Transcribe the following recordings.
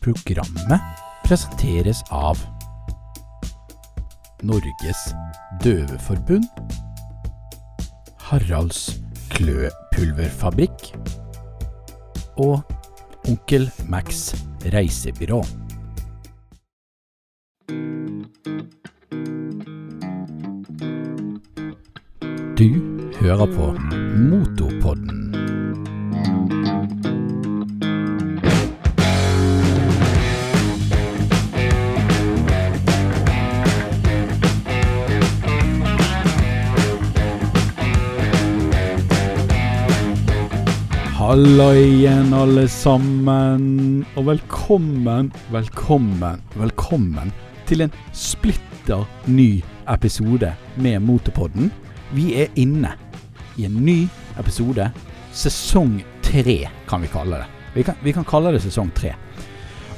Programmet presenteres av Norges Døveforbund, Haralds Kløpulverfabrikk og Onkel Max reisebyrå. Du hører på Motopodden. Halla igjen, alle sammen. Og velkommen, velkommen, velkommen til en splitter ny episode med Motorpodden. Vi er inne i en ny episode. Sesong tre, kan vi kalle det. Vi kan, vi kan kalle det sesong tre.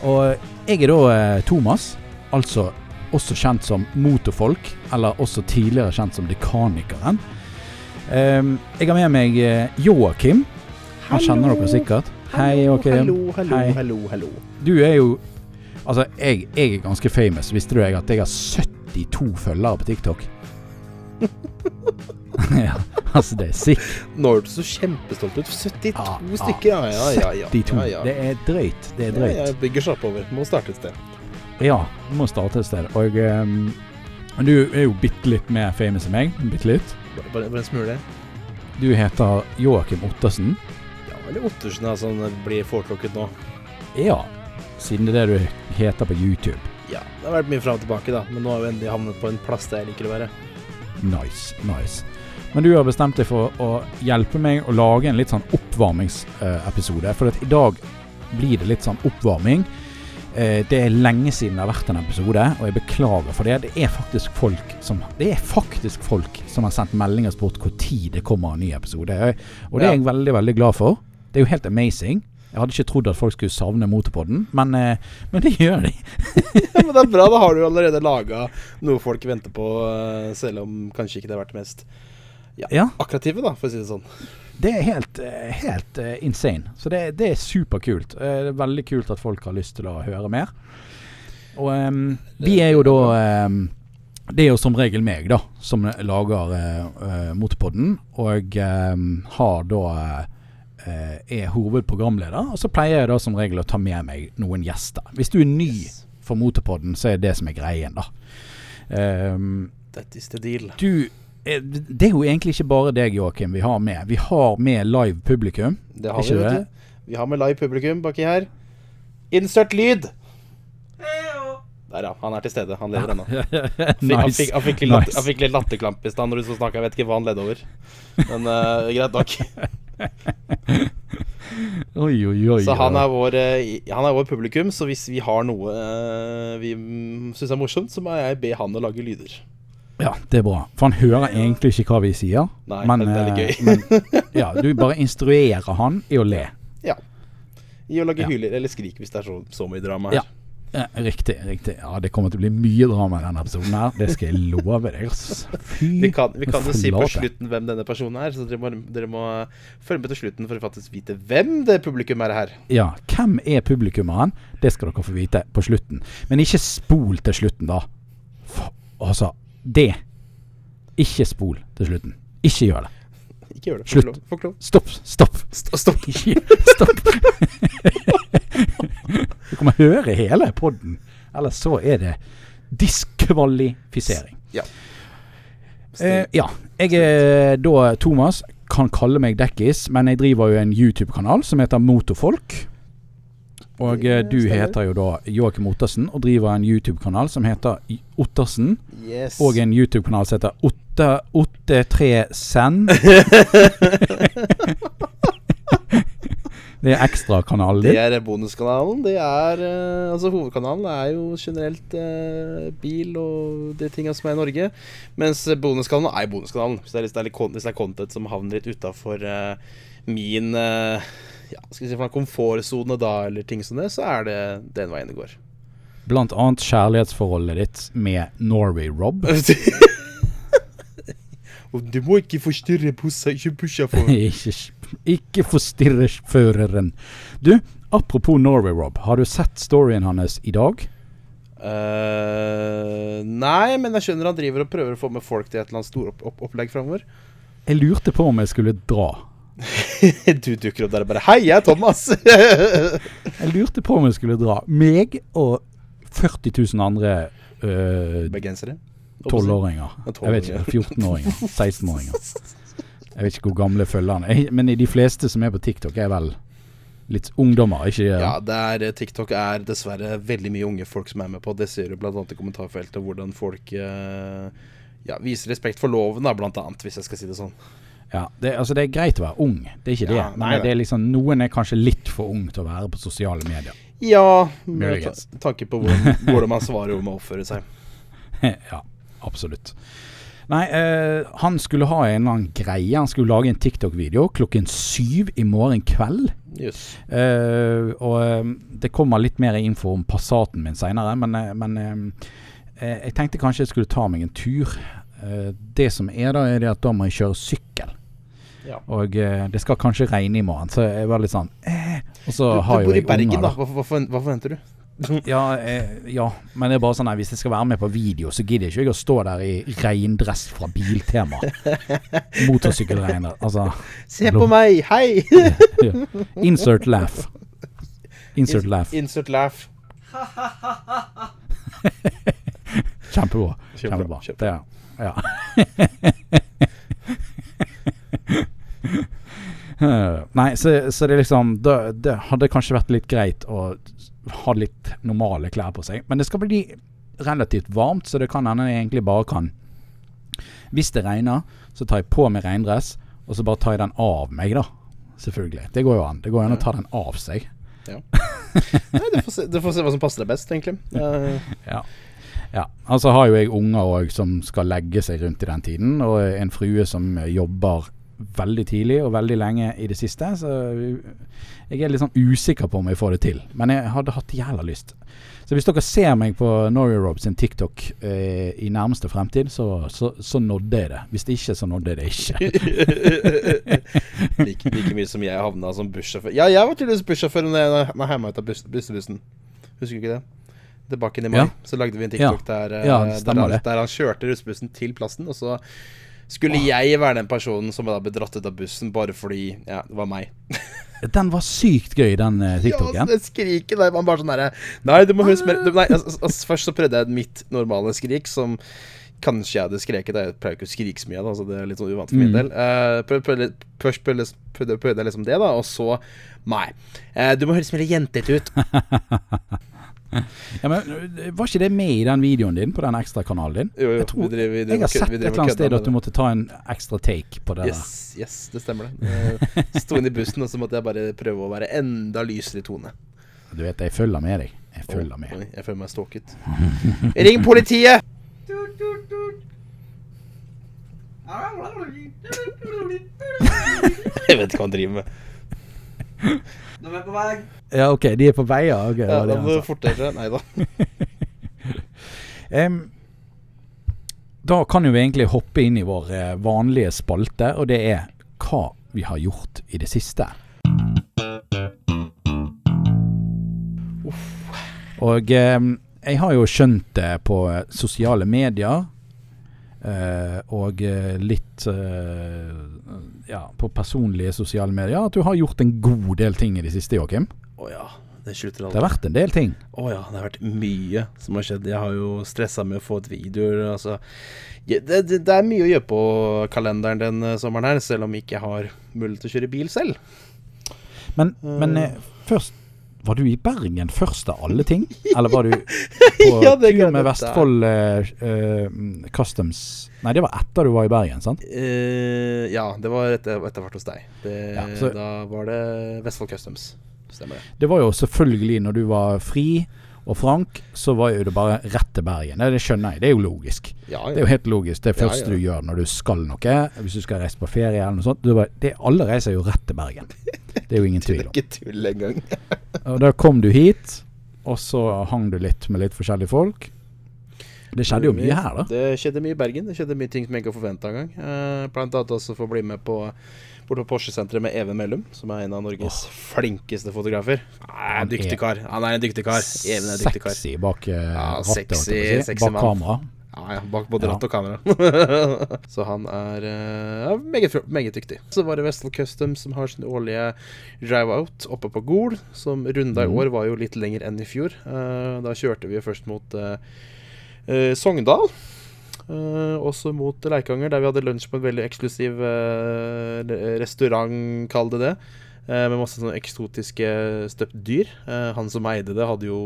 Og jeg er da eh, Thomas, altså også kjent som Motorfolk, eller også tidligere kjent som Dekanikeren. Um, jeg har med meg eh, Joakim. Han kjenner dere sikkert. Hei, ok Hallo, hallo, Hei. hallo, hallo. Du er jo Altså, jeg, jeg er ganske famous. Visste du jeg at jeg har 72 følgere på TikTok? ja, altså det er sikkert. Nå hørtes du så kjempestolt ut. 72 Ja, ja. stykker, ja, ja, ja. ja, 72. ja. Det er drøyt. Det er drøyt. ja, bygger seg oppover. Må starte et sted. Ja, må starte et sted. Og um, du er jo bitte litt mer famous enn meg. Bitte litt. Bare, bare en smule. Du heter Joakim Ottersen. Eller Ottersen, da, som blir foretrukket nå. Ja, siden det er det du heter på YouTube. Ja, det har vært mye fram og tilbake, da. Men nå har vi endelig havnet på en plass der jeg liker å være. Nice, nice. Men du har bestemt deg for å hjelpe meg å lage en litt sånn oppvarmingsepisode. For i dag blir det litt sånn oppvarming. Eh, Det er lenge siden det har vært en episode, og jeg beklager for det. Det er faktisk folk som Det faktisk folk som har sendt meldinger og spurt når det kommer en ny episode. Og det er jeg veldig, veldig glad for. Det er jo helt amazing. Jeg hadde ikke trodd at folk skulle savne Motorpodden, men, eh, men det gjør de. Ja, men det er bra, da har du allerede laga noe folk venter på, eh, selv om kanskje ikke det har vært det mest Ja. akkrative, da, for å si det sånn. Det er helt, eh, helt insane. Så det, det er superkult. Det er veldig kult at folk har lyst til å høre mer. Og um, vi er jo da um, Det er jo som regel meg, da, som lager uh, uh, Motorpodden. Og um, har da eh, er hovedprogramleder. Og så pleier jeg da som regel å ta med meg noen gjester. Hvis du er ny Yes. for Motorpodden, så er det som er greien, da. Ehm, That is the deal. du eh, Det er jo egentlig ikke bare deg, Joakim, vi har med. Vi har med live publikum. Det har vi, vet du. Vi har med live publikum baki her. Insert lyd! Der, ja. Han er til stede. Han lever ennå. Fikk- Han, fikk, han, fikk litt Nice. litt latterklamp i stad når du så snakka. Jeg vet ikke hva han ledde over. Men uh, greit nok. Oi, oi, oi. Så han er, vår, eh, han er vår publikum, så hvis vi har noe uh, vi syns er morsomt, så må jeg be han å lage lyder. Ja, det er bra. For han hører egentlig ikke hva vi sier. Nei, men, det er litt eh, gøy. men ja, du bare instruerer han i å le. Ja. I å lage Ja. hyler eller skrik hvis det er så, så mye drama her. Ja. Ja, riktig, riktig. Ja, det kommer til å bli mye drama i denne episoden her. Det skal jeg love deg. altså. Fy Vi kan, vi kan jo si på slutten hvem denne personen er, så dere må, dere må følge med til slutten for å faktisk vite hvem det publikum er her. Ja, hvem er publikummeren? Det skal dere få vite på slutten. Men ikke spol til slutten, da. For, altså, det. Ikke spol til slutten. Ikke gjør det. Ikke gjør det. Slutt. Lov. Få. Stopp, stopp. Stopp. Stopp. du kommer høre hele podden. Ellers så er det diskvalifisering. Ja. Eh, ja. Jeg er da Thomas. Kan kalle meg Dekkis, men jeg driver jo en YouTube-kanal som heter Motorfolk. Og eh, du heter jo da Joakim Ottersen og driver en YouTube-kanal som heter Ottersen. Yes. Og en YouTube-kanal som heter Otte- 83 Send. det er ekstrakanalen Det din. er bonuskanalen. Det er eh, Altså Hovedkanalen er jo generelt eh, bil og de tinga som er i Norge. Mens bonuskanalen er bonuskanalen. Hvis det er, hvis det er, litt, hvis det er content som havner litt utafor min eh, ja, skal vi si for komfortsone da, eller ting som det, så er det den veien det går. Blant annet kjærlighetsforholdet ditt med Norway Rob. Du må ikke forstyrre pusha, ikke pusha for ikke, ikke forstyrre føreren. Du, apropos Norway, Rob. Har du sett storyen hans i dag? Uh, nei, men jeg skjønner han driver og prøver å få med folk til et eller annet storopplegg framover. Jeg lurte på om jeg skulle dra. du dukker opp der og bare 'Hei, jeg er Thomas'. Jeg lurte på om jeg skulle dra. Meg og 40 000 andre uh, Bergensere. 12-åringer. Jeg vet ikke. 14-åringer. 16-åringer. Jeg vet ikke hvor gamle følgerne er. Men de fleste som er på TikTok, er vel litt ungdommer, ikke Ja, det er, eh, TikTok er dessverre veldig mye unge folk som er med på. Det ser du bl.a. i kommentarfeltet, hvordan folk eh, ja, viser respekt for loven, da, blant annet, hvis jeg skal si det sånn. Ja, det, altså det er greit å være ung, det er ikke Ja, det. nei, Men det er liksom, noen er kanskje litt for ung til å være på sosiale medier. Ja, med ta tanke på hvordan, hvordan man svarer om å oppføre seg. ja, absolutt. Nei, eh, han skulle ha en eller annen greie. Han skulle lage en TikTok-video klokken syv i morgen kveld. Yes. Eh, og eh, det kommer litt mer info om Passaten min seinere, men, eh, men eh, eh, jeg tenkte kanskje jeg skulle ta meg en tur. Det som er da, er det at da må jeg kjøre sykkel. Ja. Og det skal kanskje regne i morgen, så jeg var litt sånn eh. Og så Du, har du bor i Bergen, unger, da. Hva, hva, hva forventer du? Ja, eh, ja, men det er bare sånn nei, hvis jeg skal være med på video, så gidder jeg ikke jeg å stå der i regndress fra Biltema. Motorsykkelregndress. Altså Se på meg! Hei! Insert laugh. Insert laugh. Insert laugh. Kjempebra. Kjempebra. Det ja. Nei, så, så det liksom det, det hadde kanskje vært litt greit å ha litt normale klær på seg. Men det skal bli relativt varmt, så det kan hende jeg egentlig bare kan Hvis det regner, så tar jeg på meg regndress, og så bare tar jeg den av meg, da. Selvfølgelig. Det går jo an. Det går an å ta den av seg. Nei, du, får se, du får se hva som passer deg best, egentlig. Uh. Ja. ja. Altså har jo jeg unger òg som skal legge seg rundt i den tiden, og en frue som jobber veldig tidlig og veldig lenge i det siste. Så jeg er litt sånn usikker på om jeg får det til. Men jeg hadde hatt jævla lyst. Så hvis dere ser meg på Norway Rob sin TikTok eh, i nærmeste fremtid, så, så, så nådde jeg det. Hvis det ikke, så nådde jeg det ikke. like, like mye som jeg havna som bussjåfør. Ja, jeg var tydeligvis bussjåfør når jeg jeg ut av buss, bussebussen. Husker du ikke det? Tilbake inn i mai, Ja. så lagde vi en TikTok der, eh, Ja, der, han, der han kjørte russebussen til plassen, og så skulle jeg være den personen som ble dratt ut av bussen bare fordi ja, det var meg. Den var sykt gøy, den uh, TikToken. Ja, det skriket der var bare sånn herre Nei, du må huske mer Nei, altså, altså, først så prøvde jeg mitt normale skrik, som kanskje jeg hadde skreket. Jeg pleier ikke å skrike så mye, da, så det er litt sånn uvant for min Mm. del. Uh, først prøvde, prøvde, prøvde jeg liksom det, da, og så Nei. Uh, du må høres mer jentete ut. Ja, men Var ikke det med i den videoen din på den ekstrakanalen din? Jo, jo, Jeg tror- vi driver, vi Jeg har sett et eller annet sted at du måtte ta en ekstra take på det. Yes, yes, det stemmer det. Jeg Sto inne i bussen, og så måtte jeg bare prøve å være enda lysere i tone. Du vet, jeg følger med deg. Jeg følger med. Oi, jeg føler meg stalket. Ring politiet! Jeg vet ikke hva han driver med. De er på vei. Ja, ok, de er på vei, ja. Okay, Ja, han må fortere seg. Nei da. um, da kan jo vi egentlig hoppe inn i vår eh, vanlige spalte, og det er hva vi har gjort i det siste. Og um, jeg har jo skjønt det på eh, sosiale medier. Eh, og eh, litt uh, ja, på personlige sosiale medier at du har gjort en god del ting i det siste, Joakim. Å ja, det slutter Det har vært en del ting. Å ja, det har vært mye som har skjedd. Jeg har jo stressa med å få ut videoer. Altså. Det, det, det er mye å gjøre på kalenderen den sommeren her, selv om jeg ikke har mulighet til å kjøre bil selv. Men, men først Var du i Bergen først av alle ting? Eller var du på Ja, tur med Vestfold uh, Customs Nei, det var etter du var i Bergen, sant? Uh, ja, det var etter, etter hvert hos deg. Det, Ja, så- Da var det Vestfold Customs. Stemmer det. Det var jo selvfølgelig når du var fri og frank, så var jo det bare rett til Bergen. Det, det skjønner jeg, det er jo logisk. Ja, Det er jo helt logisk. Det Ja, første ja. du gjør når du skal noe, hvis du skal reise på ferie eller noe sånt Du bare, det, Alle reiser jo rett til Bergen. Det er jo ingen Det tvil er om. ikke tull engang. Og da kom du hit, og så hang du litt med litt forskjellige folk. Det skjedde jo mye her, da. Det skjedde mye i Bergen. Det skjedde mye ting som jeg ikke forventa engang. Uh, blant annet også få bli med på, Borte på Porsche-senteret med Even Mellum, som er en av Norges flinkeste fotografer. Han er en dyktig kar. Han er en dyktig kar. Even er en dyktig kar. Sexy bak uh, Ja, rattet, sexy- si. sexy Bak kamera. Ja, ja, bak både ratt og kamera. så han er uh, meget, meget dyktig. Så var det Vestfold Customs som har sin årlige drive-out oppe på Gol. Som runda i Mhm. år var jo litt lenger enn i fjor. Uh, da kjørte vi først mot Sogndal. Eh, også mot Leikanger, der vi hadde lunsj på en veldig eksklusiv eh, restaurant, kall det det. eh, med masse sånne eksotiske støpt dyr. Han som eide det, hadde jo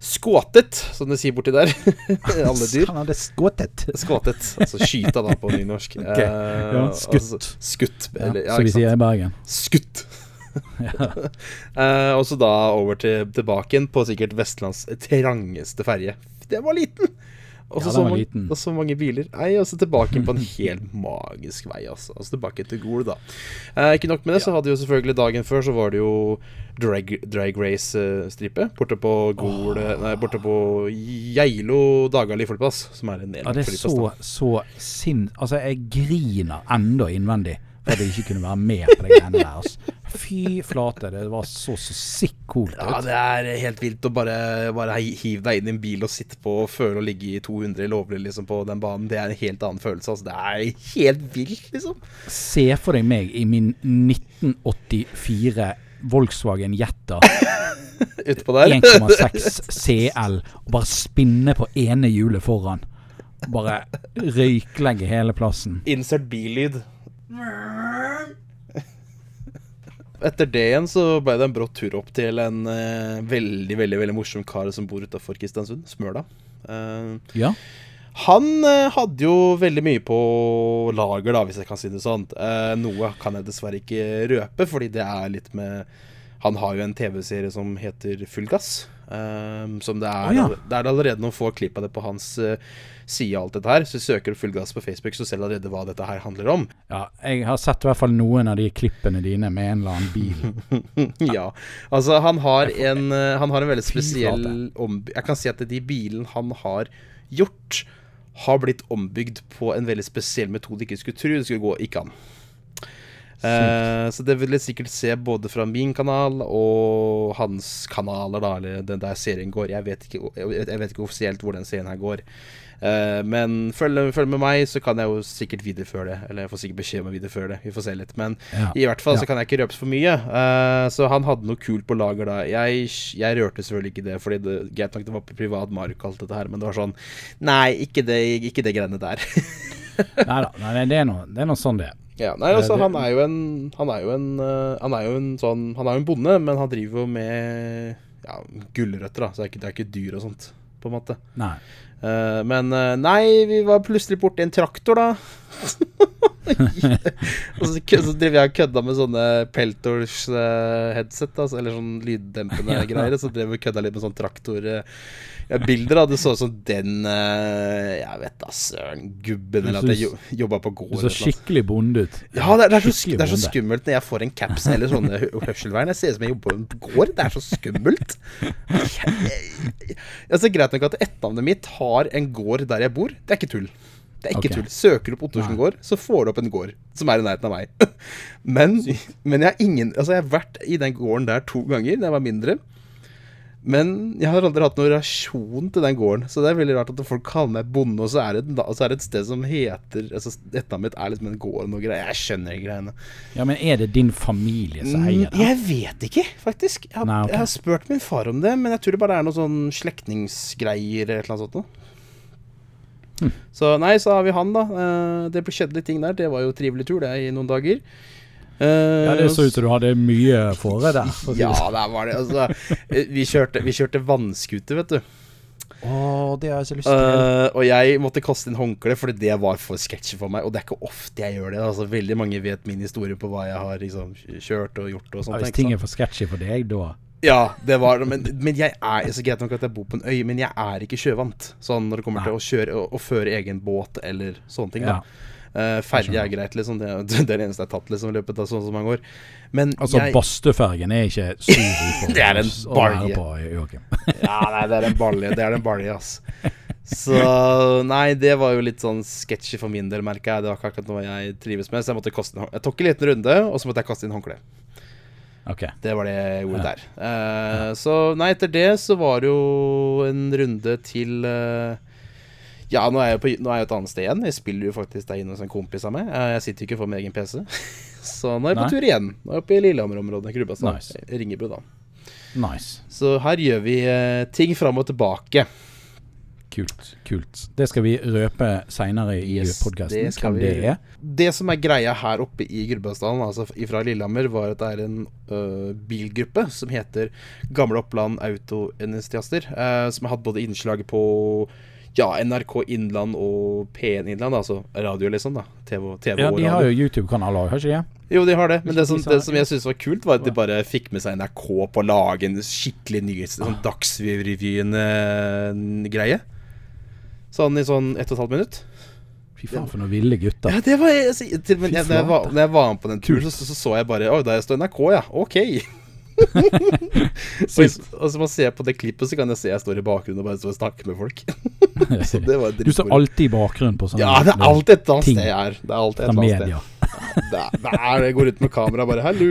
skåtet, som de sier borti der. Alle dyr. Han hadde skåtet. Skåtet. Altså skyta, da, på nynorsk. Ok, Eh, ja, skutt. Altså, skutt. Eller, ja, som vi sier i Bergen. Skutt. Og så da over til, tilbake igjen på sikkert Vestlands trangeste ferje. Den var liten! Og Ja, så mange- og så mange biler. Nei, og så tilbake på en helt magisk vei, altså. Altså tilbake til Gol, da. Eh, ikke nok med det, så hadde jo selvfølgelig dagen før så var det jo drag, drag race-stripe. Borte på Gol Nei, borte på Geilo Dagali flyplass, som er en Ja, det er så, så sinn... Altså, jeg griner enda innvendig for at jeg ikke kunne være med på det greiene der. Altså. Fy flate, det var så, så sick ut. Ja, det er helt vilt å bare, bare hive deg inn i en bil og sitte på og føle å ligge i 200 lovlig liksom, på den banen. Det er en helt annen følelse. Altså. Det er helt vilt, liksom. Se for deg meg i min 1984 Volkswagen Jetta Utpå der. 1,6 CL og bare spinne på ene hjulet foran. Bare røyklegge hele plassen. Insert billyd. Etter det igjen så ble det en brått tur opp til en uh, veldig veldig, veldig morsom kar som bor utafor Kristiansund, Smøla. Uh, Ja. Han uh, hadde jo veldig mye på lager, da, hvis jeg kan si det sånn. Noe kan jeg dessverre ikke røpe, fordi det er litt med Han har jo en TV-serie som heter Full gass. Eh, som det er, Å, ja. det er allerede noen få klipp av det på hans uh, side, alt dette her. Så søker du Full gass på Facebook, så ser du allerede hva dette her handler om. ja. Jeg har sett i hvert fall noen av de klippene dine med en eller annen bil. ja. Altså, han har en, uh, han har en veldig spesiell flate. Jeg kan si at de bilene han har gjort, har blitt ombygd på en veldig spesiell metode ikke skulle tro det skulle gå ikke an. Eh, så det vil jeg sikkert se både fra min kanal og hans kanaler, da, eller den der serien går. Jeg vet ikke, jeg vet- ikke offisielt hvor den serien her går. Eh, men følg, følg med meg, så kan jeg jo sikkert videreføre det. Eller jeg får sikkert beskjed om å videreføre det. Vi får se litt. Men Ja. i hvert fall Ja. så kan jeg ikke røpes for mye. Eh, så han hadde noe kult på lager da. Jeg, jeg rørte selvfølgelig ikke det, fordi det, greit nok det var på privat mark og alt dette her, men det var sånn Nei, ikke det, ikke det greiene der. Nei da, nei, det er noe, det er noe sånn det er. Ja, nei, altså, han er jo en Han er jo en eh, Han er jo en sånn Han er jo en bonde, men han driver jo med ja, gulrøtter, da. Så det er ikke, det er ikke dyr og sånt, på en måte. Nei. Uh, men eh, nei, vi var plutselig borti en traktor, da. og så, så drev jeg og kødda med sånne Peltors uh, headset, da, eller sånn lyddempende Ja. greier. Så drev vi og kødda litt med sånn traktor... Ja, bilder, av Det så ut som den eh, Jeg vet da søren. Gubben, eller at jeg jo, jobba på gård. Du så skikkelig bonde ut. Ja, det er, det, er så, det er så skummelt når jeg får en caps eller sånne hø- hørselvern. Jeg ser ut som jeg jobber på en gård. Det er så skummelt. Altså, greit nok at etternavnet mitt har en gård der jeg bor. Det er ikke tull. Det er ikke okay. tull. Søker du på Ottersen gård, så får du opp en gård som er i nærheten av meg. Men, men jeg har ingen Altså, jeg har vært i den gården der to ganger da jeg var mindre. Men jeg har aldri hatt noen relasjon til den gården. Så det er veldig rart at folk kaller meg bonde, og så er det, så er det et sted som heter altså, Etternavnet mitt er liksom en gård og noe greier. Jeg skjønner ikke greiene. Ja, men er det din familie som eier Mm, det? Jeg vet ikke, faktisk. Jeg har, Nei, okay. jeg har spurt min far om det, men jeg tror det bare er noe sånn slektningsgreier eller et eller annet sånt. Hm. Så nei, så har vi han, da. Eh, Det ble skjedd litt ting der. Det var jo trivelig tur, det, i noen dager. Eh, Ja, det så ut som du hadde mye fore der. for Ja, det sånn. der var det. Altså, eh, vi kjørte, vi kjørte vannskuter, vet du. Å, det har jeg så lyst til. Uh, og jeg måtte kaste inn håndkle, fordi det var for sketsjy for meg. Og det er ikke ofte jeg gjør det. Altså, veldig mange vet min historie på hva jeg har liksom, kjørt og gjort. og ja, hvis ting er for sketsjy for deg, da Ja, det var det. Men, men jeg er så greit nok at jeg bor på en øy, men jeg er ikke sjøvant. Sånn når det kommer til å kjøre og, og føre egen båt eller sånne ting. Ja. da uh, ferge er greit, liksom. Det, det er det eneste jeg har tatt liksom, i løpet av sånn som så går. Men Altså, jeg Bastøfergen er ikke sur for Det er en balje. på, Ja, nei, det er en balje. Det er en balje, ass. Så nei, det var jo litt sånn sketchy for min del, merka jeg. Det var ikke akkurat noe jeg trives med, så jeg måtte kaste inn Jeg tok en liten runde, og så måtte jeg kaste inn håndkle. Ok. Det var det jeg gjorde Ja. der. Eh, så nei, etter det så var det jo en runde til eh, Ja, nå er, jeg på, nå er jeg et annet sted igjen. Jeg spiller jo faktisk der inne hos en kompis av meg. Eh, jeg sitter jo ikke for min egen PC. så nå er jeg på Nei. tur igjen. Nå er jeg oppe i Lillehammer-området. Grubbestad. Nice. Ringebu, da. Nice. Så her gjør vi eh, ting fram og tilbake. Kult. kult. Det skal vi røpe seinere i Yes, podkasten, det hvem vi det er. Det som er greia her oppe i Gudbrandsdalen, altså fra Lillehammer, var at det er en uh, bilgruppe som heter Gamle Oppland Autoentusiaster, uh, som har hatt både innslag på ja, NRK Innland og P1 Innland, altså radio, liksom. da TV, TV Ja, de har jo YouTube-kanaler òg, har ikke de? Jo, de har det, men det som, det som jeg syntes var kult, var at de bare fikk med seg NRK på å lage en skikkelig nyhets... Sånn Dagsrevyen-greie. Sånn i sånn ett og et halvt minutt. Fy faen, for noen ville gutter. Ja, det var altså, til, men, jeg, når, jeg var, når jeg var med på den turen, så, så så jeg bare Oi, der står NRK, ja. Ok. og, og så man ser på det klippet, så kan jeg se jeg står i bakgrunnen og bare står og snakker med folk. så det var Du står alltid i bakgrunnen på sånne ting. Ja, det er alltid et eller annet sted jeg er. Det er alltid et eller annet sted. media. Det er, det er, jeg går ut med kamera bare Hallo.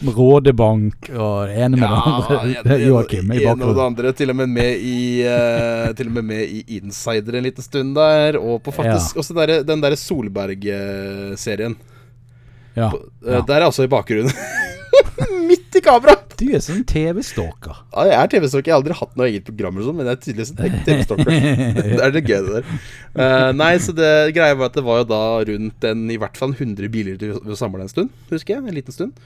Rådebank og ene med det andre. Joakim i en og andre. Til og med med i uh, Til og med med i Insider en liten stund der. Og på faktisk også der, den derre Solberg-serien. Ja. Eh, ja. Der er jeg også i bakgrunnen. Midt i kamera! Du er sånn TV-stalker. Ja, jeg er TV-stalker. Jeg har aldri hatt noe eget program, eller sånn, men jeg er tydeligvis en TV-stalker. det er det gøy, det der. Uh, nei, så det greia var at det var jo da rundt en, i hvert fall 100 biler til å samle en stund, husker jeg. En liten stund.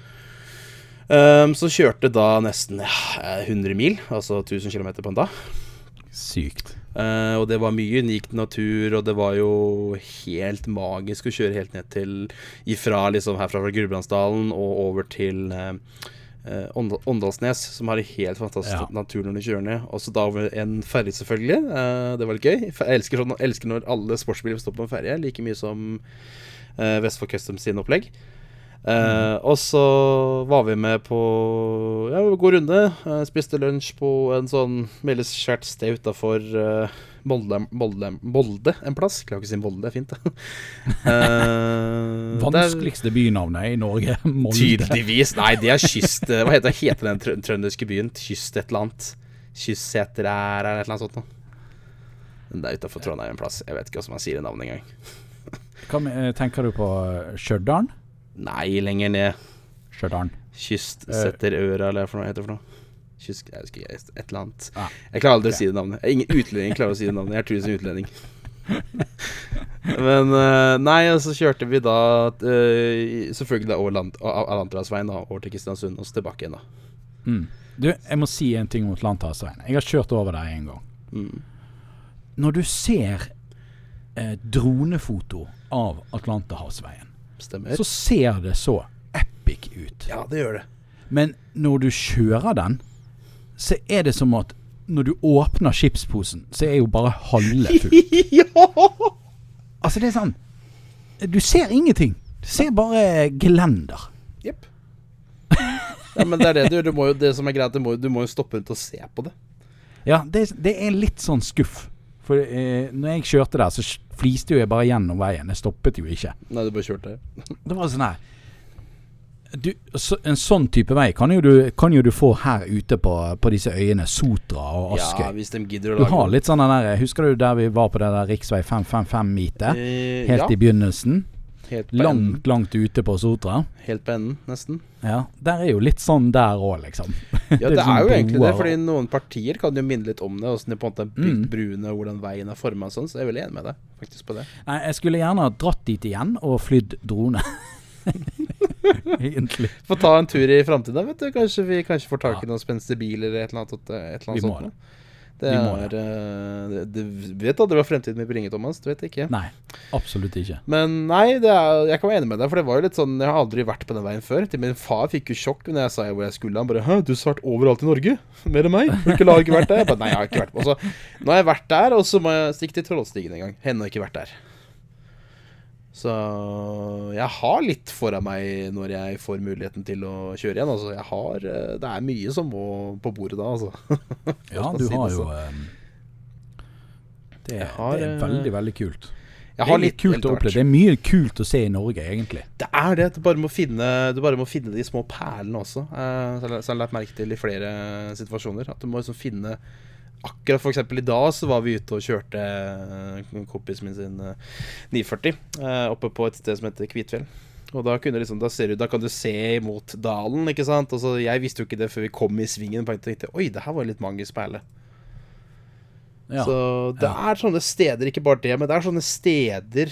Um, så kjørte da nesten ja, 100 mil, altså 1000 km på en dag. Sykt. Uh, og det var mye unikt natur, og det var jo helt magisk å kjøre helt ned til ifra liksom herfra fra Gudbrandsdalen og over til eh, eh, Ånd- Åndalsnes, som har en helt fantastisk Ja. natur når du kjører ned. Og så da over en ferge, selvfølgelig. Eh, det var litt gøy. Jeg elsker, sånn, jeg elsker når alle sportsbiler står på en ferge, like mye som uh, Vestfold Customs sin opplegg. Eh, og så var vi med på ja, god runde. Uh, spiste lunsj på en sånn veldig svært sted utafor Molde, Molde, Molde en plass. Klarer ikke å si Molde, det er fint, det. uh, Vanskeligste bynavnet i Norge. Molde. Tydeligvis. Nei, det er kyst... Hva heter, heter den trønderske byen? Kyst et eller annet. Kystseter er eller et eller annet sånt noe. Den der utafor Trondheim en plass. Jeg vet ikke hvordan man sier det navnet engang. Hva eh, tenker du på eh, Stjørdal? Nei, lenger ned. Stjørdal. Kystsetterøra, eller hva det heter det for noe. Kyst... Jeg husker ikke, et eller annet. Ah, Jeg klarer aldri å si det navnet. Ingen utlending klarer å si det navnet. Jeg er tusen utlending. Men eh, Nei, og så kjørte vi da eh, selvfølgelig da over Atlanterhavsveien over til Kristiansund og så tilbake igjen, da. Mm. Du, jeg må si en ting mot Atlanterhavsveien. Jeg har kjørt over der en gang. Mm. Når du ser eh, dronefoto av Atlanterhavsveien, så ser det så epic ut. Ja, det gjør det. Men når du kjører den, så er det som at når du åpner chipsposen, så er jo bare halve full. ja! Altså, det er sånn Du ser ingenting. Du ser bare gelender. Jepp. Ja, men det er det du gjør. Du må jo, det som er greit, du må, du må jo stoppe rundt og se på det. Ja, det, det er litt sånn skuff. For eh, når jeg kjørte der, så fliste jo jeg bare gjennom veien. Jeg stoppet jo ikke. Nei, du bare kjørte. Det var sånn her du, så, En sånn type vei kan jo du, kan jo du få her ute på, på disse øyene, Sotra og Ja, hvis de gidder å du har litt sånn den der Husker du der vi var på det der riksvei 555-meet? Eh, Helt ja, i begynnelsen. helt på enden. Langt, langt ute på Sotra. Helt på enden, nesten. Ja, Der er jo litt sånn der òg, liksom. Ja, Det er det sånn er jo egentlig det, fordi noen partier kan jo minne litt om det. Åssen de på en måte er bygd Mm. brune, og hvordan veien er forma og sånn. Så jeg er veldig enig med deg faktisk på det. Nei, jeg skulle gjerne ha dratt dit igjen og flydd drone. Egentlig. Få ta en tur i framtida, vet du. Kanskje vi kanskje får tak i Ja. noen spenstige biler eller et eller annet, et eller annet sånt. det. noe. Det Vi må ja. eh, det, det, Vet aldri hva fremtiden vil bringe, Thomas. Du vet ikke. Nei, absolutt ikke. Men nei, det er, jeg kan være enig med deg, for det var jo litt sånn Jeg har aldri vært på den veien før. Til min far fikk jo sjokk når jeg sa hvor jeg skulle. Han bare 'Hæ, du har vært overalt i Norge? Mer enn meg? Hvilket ikke, har ikke vært der?' Jeg bare, nei, jeg har ikke vært på. Så, nå har jeg vært der, og så må jeg stikke til Trollstigen en gang. Henne har ikke vært der. Så jeg har litt foran meg når jeg får muligheten til å kjøre igjen. Altså, jeg har eh, Det er mye som må på bordet da, altså. Ja, du har jo så. eh, Det, Jeg har, det er eh, veldig, veldig kult. Det er litt kult å oppleve. Det er mye kult å se i Norge, egentlig. Det er det. Du bare må finne, du bare må finne de små perlene også. Så jeg har lagt merke til i flere situasjoner. At du må liksom finne Akkurat for eksempel i dag så var vi ute og kjørte eh, kompisen min sin eh, 940 eh, oppe på et sted som heter Kvitfjell. Og da, kunne liksom, da, ser du, da kan du se mot dalen, ikke sant. Altså, jeg visste jo ikke det før vi kom i svingen. Og tenkte oi, det her var litt mange perle. Ja. Så det er sånne steder, ikke bare det, men det er sånne steder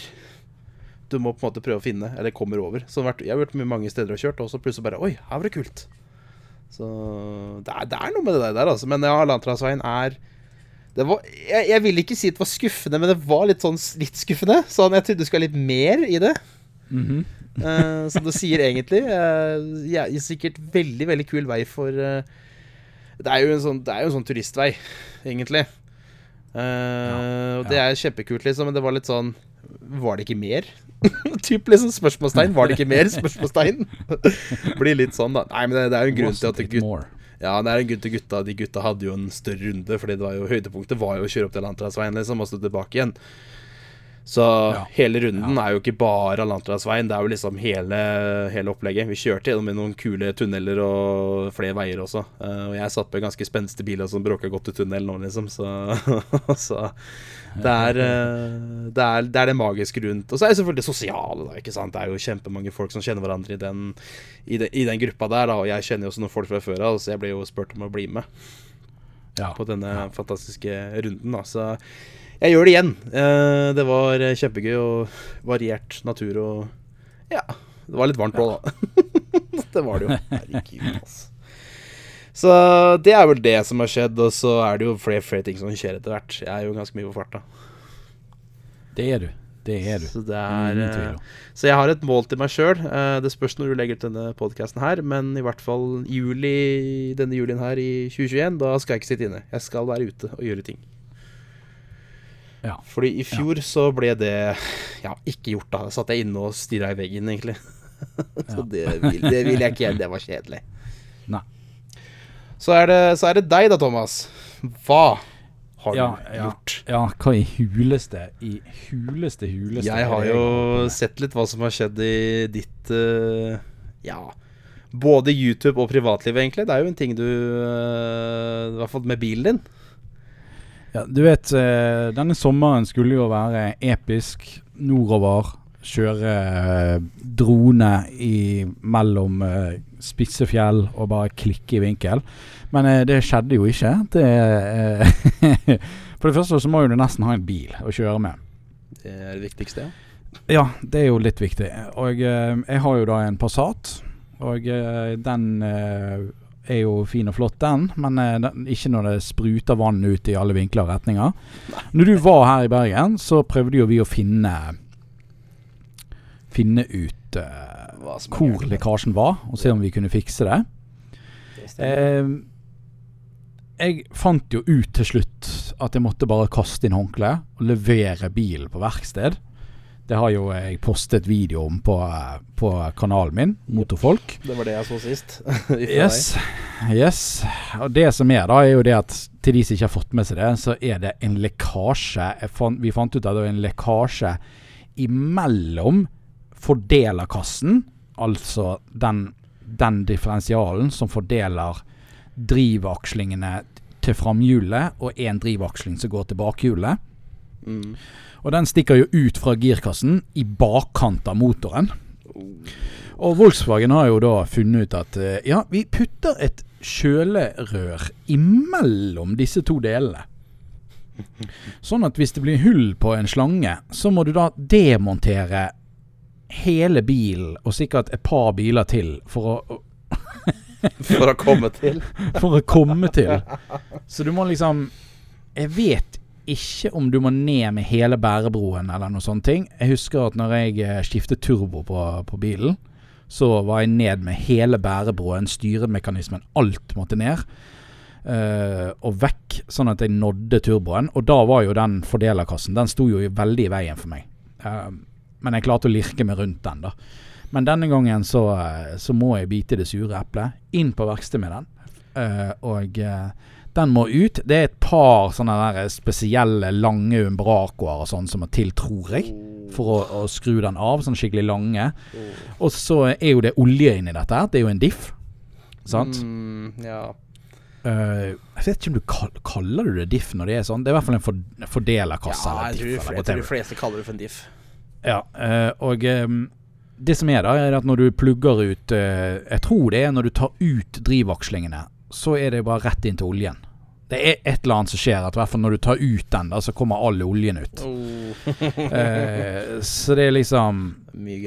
du må på en måte prøve å finne, eller kommer over. Så jeg har vært mange steder og kjørt, og så plutselig bare Oi, her var det kult. Så det er, det er noe med det der, altså. Men ja, Lantrasveien er det var, jeg, jeg vil ikke si det var skuffende, men det var litt sånn litt skuffende. Sånn, jeg trodde det skulle være litt mer i det. Mm -hmm. uh, som du sier egentlig. Uh, ja, sikkert veldig, veldig kul vei for uh, det, er jo en sånn, det er jo en sånn turistvei, egentlig. Eh, og det er kjempekult, liksom, men det var litt sånn Var det ikke mer? typ liksom Spørsmålstegn. Var det ikke mer? Spørsmålstegn. Blir litt sånn, da. Nei, men det, det er jo en grunn til at gutt, ja, det er en grunn til gutta. De gutta hadde jo en større runde, Fordi det var jo høydepunktet var jo å kjøre opp til Lantrasveien liksom, og så tilbake igjen. Så Ja. hele runden er jo ikke bare Alantrasveien, det er jo liksom hele, hele opplegget. Vi kjørte gjennom noen kule tunneler og flere veier også. Eh, og jeg satt på en ganske spenstige biler som bråka godt i tunnelen nå, liksom. Så, så det, er, eh, det, er, det er det magiske rundt. Og så er det selvfølgelig det sosiale, da. ikke sant? Det er jo kjempemange folk som kjenner hverandre i den, i den, i den gruppa der. Da. Og jeg kjenner jo også noen folk fra før av, så jeg ble jo spurt om å bli med Ja. på denne fantastiske runden. Da. Så jeg gjør det igjen. Eh, det var eh, kjempegøy og variert natur og Ja. Det var litt varmt òg, da. det var det jo. Herregud, altså. Så det er vel det som har skjedd, og så er det jo flere, flere ting som skjer etter hvert. Jeg er jo ganske mye på farta. Det er du. Det er du. Så det er eh. Så jeg har et mål til meg sjøl. Det spørs når du legger ut denne podkasten her, men i hvert fall juli, denne julien her i 2021, da skal jeg ikke sitte inne. Jeg skal være ute og gjøre ting. Ja. Fordi i fjor så ble det ja, ikke gjort, da. Satt jeg inne og stirra i veggen, egentlig. så det vil, det vil jeg ikke. Det var kjedelig. Nei. Så er, det, så er det deg da, Thomas. Hva har Ja, du gjort? Ja, hva i huleste I huleste, huleste Jeg har jo sett litt hva som har skjedd i ditt uh, Ja, både YouTube og privatliv, egentlig. Det er jo en ting du uh, I hvert fall med bilen din. Ja, du vet, eh, denne sommeren skulle jo være episk nordover. Kjøre eh, drone i, mellom eh, spisse fjell og bare klikke i vinkel. Men det skjedde jo ikke. Det, for det første så må jo du nesten ha en bil å kjøre med. Det er det viktigste. Ja. Ja, det er jo litt viktig. Og jeg har jo da en Passat. Og den er jo fin og flott, den. Men eh, den, ikke når det spruter vann ut i alle vinkler og retninger. Når du var her i Bergen, så prøvde jo vi å finne Finne ut er hvor lekkasjen var, og se om vi kunne fikse det. Det. Eh, jeg fant jo ut til slutt at jeg måtte bare kaste inn håndkleet og levere bilen på verksted. Det har jo jeg postet video om på, eh, på kanalen min, Motorfolk. det var det jeg så sist. Yes, yes. Og det som er da, er jo det at til de som ikke har fått med seg det, så er det en lekkasje. Fant, vi fant ut at det var en lekkasje imellom fordelerkassen, altså den, den differensialen som fordeler drivakslingene til framhjulet, og én drivaksling som går til bakhjulet. Mm. Og den stikker jo ut fra girkassen i bakkant av motoren. Og Volkswagen har jo da funnet ut at eh, ja, vi putter et kjølerør imellom disse to delene. Sånn at hvis det blir hull på en slange, så må du da demontere hele bilen, og sikkert et par biler til, for å, For å komme til. for å komme til. Så du må liksom Jeg vet ikke om du må ned med hele bærebroen eller noe sånne ting. Jeg husker at når jeg eh, skiftet turbo på, på bilen, så var jeg ned med hele bærebroen, styremekanismen, alt måtte ned. Uh, og vekk, sånn at jeg nådde turboen. Og da var jo den fordelerkassen Den sto jo veldig i veien for meg. Uh, men jeg klarte å lirke meg rundt den, da. Men denne gangen så, så må jeg bite det sure eplet. Inn på verkstedet med den. Uh, og Den må ut. Det er et par sånne der spesielle lange umbracoer og sånn som må til, tror jeg. For å, å skru den av. Sånn skikkelig lange. Og så er jo det olje inni dette. her. Det er jo en diff. Sant? Mm, ja. Uh, jeg vet ikke om du kall, kaller du det diff når det er sånn. Det er i hvert fall en for, fordelerkasse. ja, eller jeg tror, diff, eller jeg tror de fleste kaller det for en diff. Ja, uh, og um, det som er da, er at når du plugger ut eh, Jeg tror det er når du tar ut drivakslingene, så er det bare rett inn til oljen. Det er et eller annet som skjer, at i hvert fall når du tar ut den, da, så kommer all oljen ut. Oh, Eh, så det er liksom.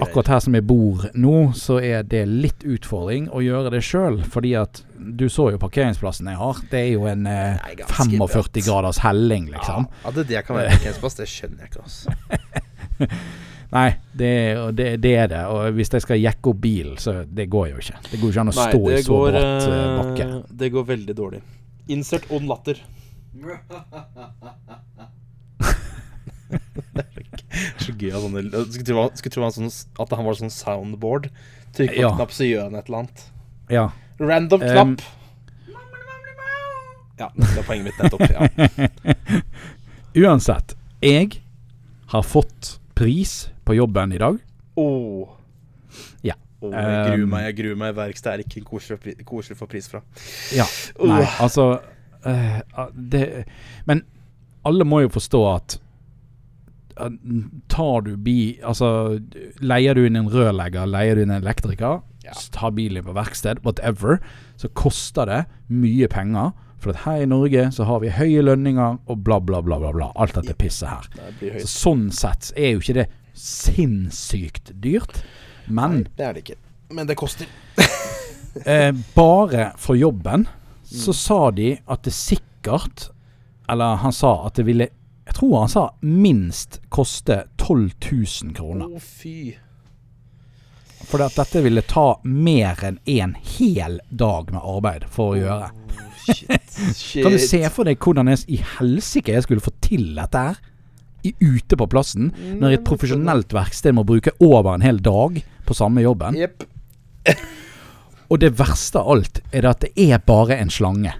Akkurat her som jeg bor nå, så er det litt utfordring å gjøre det sjøl. Fordi at du så jo parkeringsplassen jeg har. Det er jo en eh, Nei, 45 graders helling, liksom. Ja, at det, det kan være parkeringsplass, det skjønner jeg ikke. Altså. Nei, det, og det, det er det. Og hvis jeg skal jekke opp bilen, så det går jo ikke. Det går ikke an å stå i så bratt eh, bakke. det går veldig dårlig. Insert ond latter. Så gøy av sånne Skulle tro, skulle tro han sånn, at han var sånn soundboard. Trykker på Ja. en knapp, så gjør han et eller annet. Ja. Random Um, knapp. ja, det var poenget mitt nettopp. Ja. Uansett, jeg har fått pris på jobben i dag. Åh. Ja. Oh, jeg gruer Um, meg. Jeg gruer meg. Verksted er ikke koselig å få pris fra. Ja. Nei, altså uh, det, Men alle må jo forstå at uh, Tar du bi... Altså, leier du inn en rørlegger, leier du inn en elektriker, Ja. tar bilen på verksted, whatever, så koster det mye penger. For at her i Norge så har vi høye lønninger og bla, bla, bla, bla. bla alt dette pisset her. Det Så sånn sett er jo ikke det sinnssykt dyrt. Men Nei, det er det ikke. Men det koster. eh, bare for jobben så Mm. sa de at det sikkert Eller han sa at det ville Jeg tror han sa minst koste 12 000 kroner. Å, fy. For at dette ville ta mer enn en hel dag med arbeid for å gjøre. Shit. Shit. Kan du se for deg hvordan jeg i helsike jeg skulle få til dette her? I, ute på plassen, når et profesjonelt verksted må bruke over en hel dag på samme jobben. Yep. Og det verste av alt er det at det er bare en slange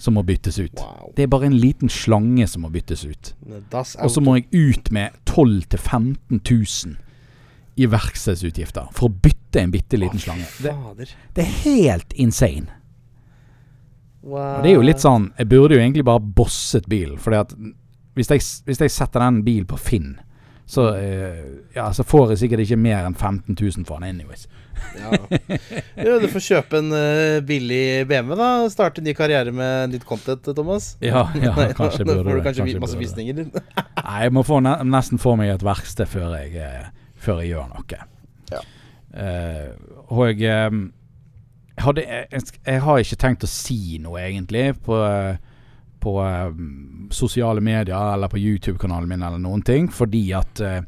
som må byttes ut. Wow. Det er bare en liten slange som må byttes ut. Og så må jeg ut med 12 000-15 000 i verkstedsutgifter for å bytte en bitte liten slange. Det, det er helt insane. Wow. Og det er jo litt sånn Jeg burde jo egentlig bare bosset bilen. Fordi at hvis jeg, hvis jeg setter den bilen på Finn, så, eh, ja, så får jeg sikkert ikke mer enn 15 000 for den anyways. Ja. Jo, du får kjøpe en eh, billig BMW, da. Starte en ny karriere med nytt content, Thomas. Ja, ja Nei, kanskje da burde får du kanskje, kanskje masse visninger. Nei, jeg må få ne nesten få meg et verksted før jeg, eh, før jeg gjør noe. Ja. Uh, og jeg, hadde, jeg, jeg, jeg har ikke tenkt å si noe, egentlig, på, eh, på um, sosiale medier eller på YouTube-kanalen min eller noen ting, fordi at uh,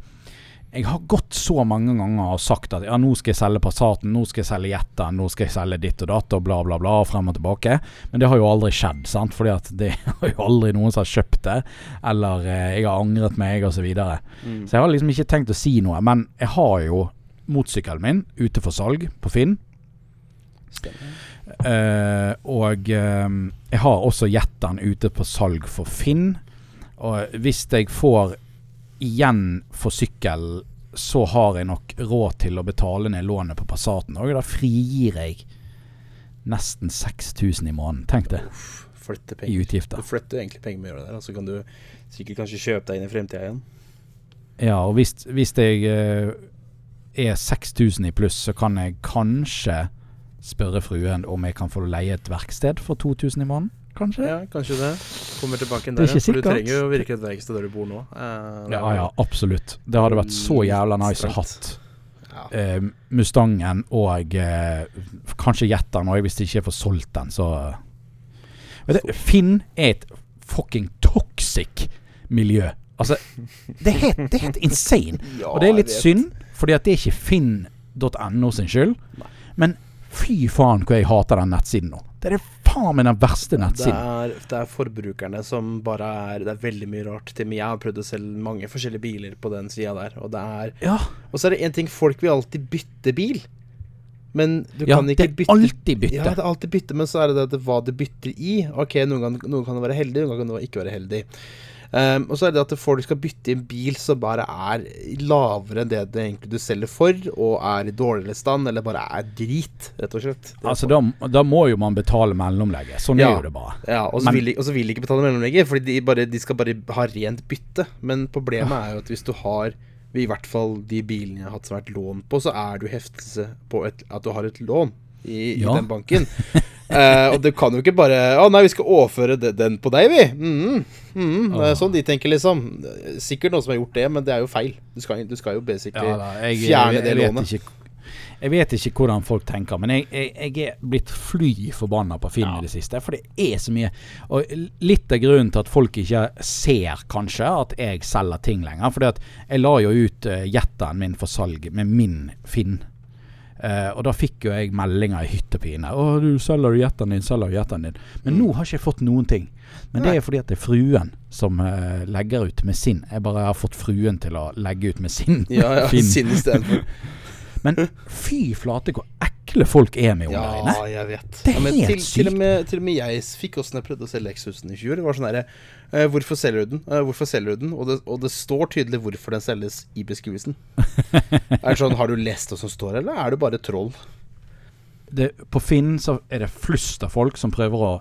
jeg har gått så mange ganger og sagt at ja, nå skal jeg selge Passaten, nå skal jeg selge Jetta, nå skal jeg selge ditt og datt og bla, bla, bla, og frem og tilbake. Men det har jo aldri skjedd, sant? Fordi at det har jo aldri noen som har kjøpt det, eller eh, jeg har angret meg, og så videre. Mm. Så jeg har liksom ikke tenkt å si noe, men jeg har jo motorsykkelen min ute for salg på Finn. Eh, og eh, jeg har også Jetteren ute på salg for Finn. Og hvis jeg får igjen for sykkel, så har jeg nok råd til å betale ned lånet på Passaten. Og da frigir jeg nesten 6000 i måneden. Tenk det, Flytte i utgifter. Du flytter egentlig penger med å gjøre det der, så kan du sikkert kanskje kjøpe deg inn i fremtida igjen. Ja, og hvis, hvis jeg uh, er 6000 i pluss, så kan jeg kanskje spørre fruen om jeg kan få leie et verksted for 2000 i måneden. Kanskje? Ja, kanskje det. Kommer tilbake inn Det er der. For du trenger jo virkelig et verksted der du bor nå. Eh, Ja, ja, absolutt. Det hadde vært så jævla nice å hatt Ja. eh, Mustangen og eh, kanskje Jetteren òg, hvis de ikke får solgt den, så Vet du, Finn er et fucking toxic miljø. Altså, det er helt, det er helt insane. Ja, Og det er litt synd, fordi at det er ikke finn.no sin skyld. Nei. Men fy faen hvor jeg hater den nettsiden nå. Det er faen meg den verste Det nettsiden. er, det er forbrukerne som bare er Det er veldig mye rart. Til meg. jeg har prøvd å selge mange forskjellige biler på den sida der, og det er Ja, Og så er det én ting folk vil alltid bytte bil. Men du Ja, kan ikke det er bytte alltid bytte. Ja, det er alltid bytte, men så er det det at hva du bytter i. Ok, noen ganger noen kan være heldig, noen ganger kan det ikke være heldig. Ehm, og så er det at folk skal bytte inn bil som bare er lavere enn det det egentlig du selger for, og er i dårligere stand, eller bare er drit, rett og slett. Altså, da, da må jo man betale mellomlegget. Sånn Ja. er jo det bare. Ja, og så vil, vil de ikke betale mellomlegget, fordi de, de skal bare ha rent bytte. Men problemet er jo at hvis du har i hvert fall de bilene jeg har hatt som har vært lån på, så er det jo heftelse på et, at du har et lån i, Ja. i den banken. uh, og du kan jo ikke bare Å nei, vi skal overføre de- den på deg, vi. Mm, mm, Det er sånn de tenker, liksom. Sikkert noen som har gjort det, men det er jo feil. Du skal, du skal jo basically Ja, da, jeg, fjerne jeg, det jeg, lånet. ikke, jeg vet ikke hvordan folk tenker, men jeg, jeg, jeg er blitt fly forbanna på Finn Ja. i det siste. For det er så mye. Og litt av grunnen til at folk ikke ser, kanskje, at jeg selger ting lenger. Fordi at jeg la jo ut uh, jetteren min for salg med min Finn. Eh, og da fikk jo jeg meldinger i hyttepine. 'Å, du selger jetten din, selger jetten din.' Men nå har ikke jeg fått noen ting. Men det er fordi at det er fruen som uh, legger ut med sin. Jeg bare har fått fruen til å legge ut med sin Ja, ja, sinn istedenfor. Men fy flate hvor ekle folk er med Ja, under inne. jeg vet. Det er ja, helt til, til, og med, til og med jeg fikk oss når jeg prøvde å selge Lexusen i fjor. Det var sånn herre Hvorfor selger du den? Eh, hvorfor selger du den? Og det, og det står tydelig hvorfor den selges i beskrivelsen. er det sånn, Har du lest det som står, eller er du bare troll? Det, på Finn så er det flust av folk som prøver å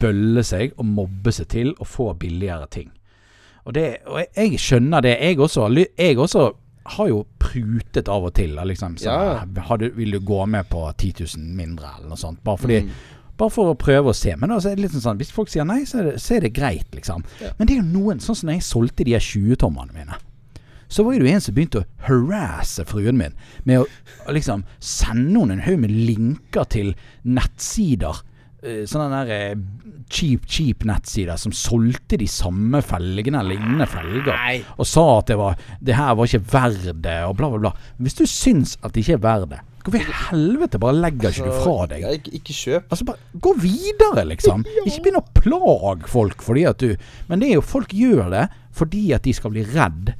bølle seg og mobbe seg til å få billigere ting. Og, det, og jeg, skjønner det. Jeg også, jeg også har jo prutet av og til. Liksom, så, Ja. du, vil du gå med på 10 000 mindre, eller noe sånt? Bare fordi Mm. Bare for å prøve å se. Men altså, er det litt sånn, hvis folk sier nei, så er det, så er det greit, liksom. Ja. Men det er jo noen, sånn som når jeg solgte de 20-tommene mine. Så var det jo en som begynte å harasse fruen min med å, å liksom sende henne en haug med linker til nettsider. Eh, Sånne der eh, cheap, cheap nettsider som solgte de samme felgene, eller lignende felger. Nei. Og sa at det, var, det her var ikke verdt det, og bla, bla, bla. Hvis du syns at det ikke er verdt det, hvorfor i helvete bare legger ikke du fra deg? Ikke, ikke kjøp. Altså bare Gå videre, liksom. Ikke begynn å plage folk fordi at du Men det er jo folk gjør det fordi at de skal bli redd.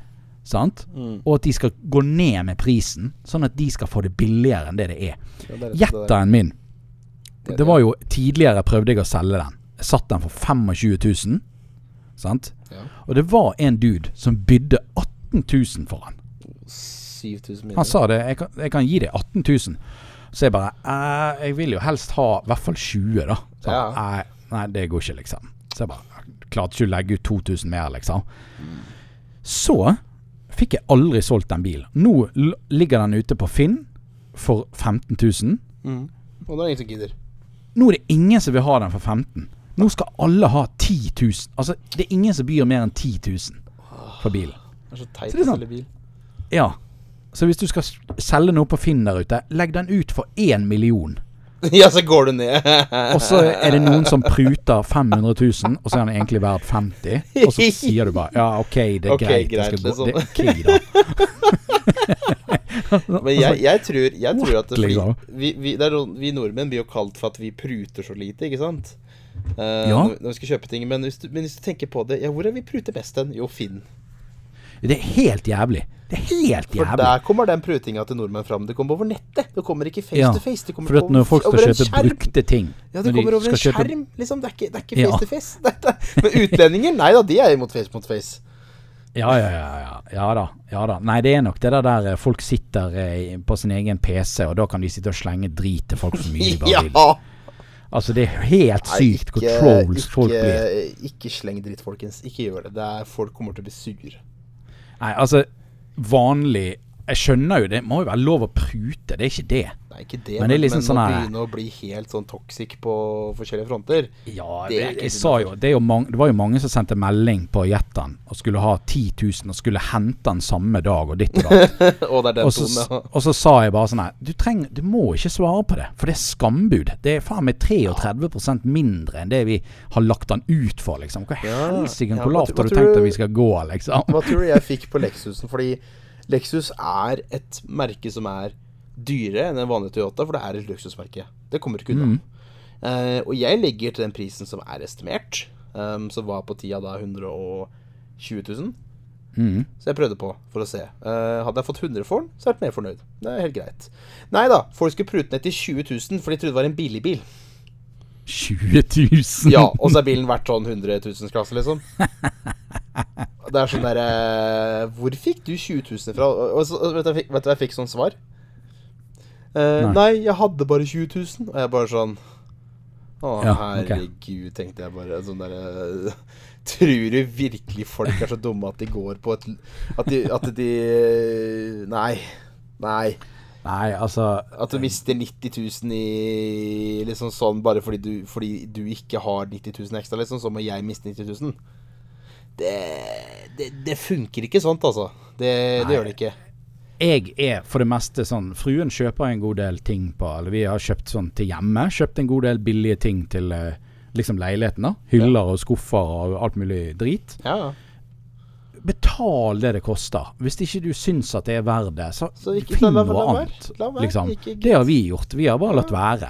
Sant? Mm. Og at de skal gå ned med prisen, sånn at de skal få det billigere enn det det er. Ja, det er rett og slett det. Jetteren min Det- Det var jo Tidligere prøvde jeg å selge den. Jeg satt den for 25 000. Sant? Ja. Og det var en dude som bydde 18 000 for den. 7000 mindre. Han sa det. Jeg kan, jeg kan gi deg 18 000. Så jeg bare eh, Jeg vil jo helst ha i hvert fall 20, da. Så, Ja. nei, nei, det går ikke, liksom. Så jeg bare Klarte ikke å legge ut 2000 mer, liksom. Så fikk jeg aldri solgt den bilen. Nå ligger den ute på Finn for 15 000. Mm. Og det er ingen som gidder. Nå er det ingen som vil ha den for 15 Nå skal alle ha 10 000. Altså, det er ingen som byr mer enn 10 000 for bilen. Det er så teit å selge bil. Ja. Så hvis du skal selge noe på Finn der ute, legg den ut for 1 million. ja, så går du ned. Og så er det noen som pruter 500 000, og så er han egentlig verdt 50 Og så sier du bare ja, OK, det er Ok, greit. greit, liksom. Det ok, da. Men jeg, jeg, tror, jeg tror at vi, vi, er, noen- vi nordmenn blir jo kalt for at vi pruter så lite, ikke sant? Uh, Ja. når, når vi skal kjøpe ting. Men hvis, du, men hvis du tenker på det, ja, hvor er vi pruter best hen? Jo, Finn. Det er helt jævlig. Det er helt jævlig. For der kommer den prutinga til nordmenn fram. Det kommer over nettet. Det kommer ikke face Ja, to face. Det kommer For at når folk skal kjøpe brukte ting Ja, det kommer de over en kjøpe- skjerm. Liksom, det er ikke, det er ikke Ja. face to face. Det er- Men utlendinger, nei da, de er imot face mot face. Ja, ja, ja, ja. Ja da. Ja da. Nei, det er nok det der eh, folk sitter eh, på sin egen PC, og da kan de sitte og slenge drit til folk så mye de bare Ja! vil. Altså, det er helt sykt hvor trolls folk blir. Ikke sleng dritt, folkens. Ikke gjør det. det er, folk kommer til å bli sure. Nei, altså vanlig Jeg skjønner jo det må jo være lov å prute, det er ikke det. Nei, ikke det, Men det liksom men sånn å begynne å bli helt sånn toxic på forskjellige fronter Ja, Det jeg, jeg sa jo det, jo mange, det var jo mange som sendte melding på Jetteren og skulle ha 10 000 og skulle hente den samme dag og ditt og datt. Og det Og ja. og så sa jeg bare sånn her du, trenger, du må ikke svare på det, for det er skambud. Det er faen meg 33% mindre enn det vi har lagt den ut for, liksom. Hva Ja. helsike, Ja, hvor lavt har du tenkt at vi skal gå, liksom? Hva tror du jeg fikk på Lexusen? Fordi Lexus er et merke som er dyrere enn en vanlig Toyota, for det er et luksusmerke. Det kommer ikke unna. Mm. Uh, og jeg legger til den prisen som er estimert, um, som var på tida da 120 000. Mm. Så jeg prøvde på for å se. Uh, hadde jeg fått 100 for den, så hadde jeg vært mer fornøyd. Det er helt greit. Nei da, folk skulle prute ned til 20 000, for de trodde det var en billig bil. 20 000? Ja, og så er bilen verdt sånn 100 000 klasse, liksom. Det er sånn derre Hvor fikk du 20 000 fra? Og så, vet, du, vet du hva jeg fikk som svar? Eh, Nei. nei. jeg hadde bare 20 000. Og jeg bare sånn Å, Ja, herregud, herregud, tenkte jeg bare. Sånn derre Tror du virkelig folk er så dumme at de går på et At de, at de Nei. Nei. Nei, altså At du mister 90 000 i liksom sånn bare fordi du, fordi du ikke har 90 000 ekstra, liksom, så må jeg miste 90 000. Det, det, det funker ikke sånt, altså. Det, det gjør det ikke. jeg er for det meste sånn Fruen kjøper en god del ting på Eller vi har kjøpt sånn til hjemme. Kjøpt en god del billige ting til eh, liksom leiligheten. da Hyller og skuffer og alt mulig drit. Ja, ja. Betal det det koster. Hvis ikke du syns at det er verdt det, så, Så ikke- finn noe annet. Liksom. Det har vi gjort. Vi har bare latt være.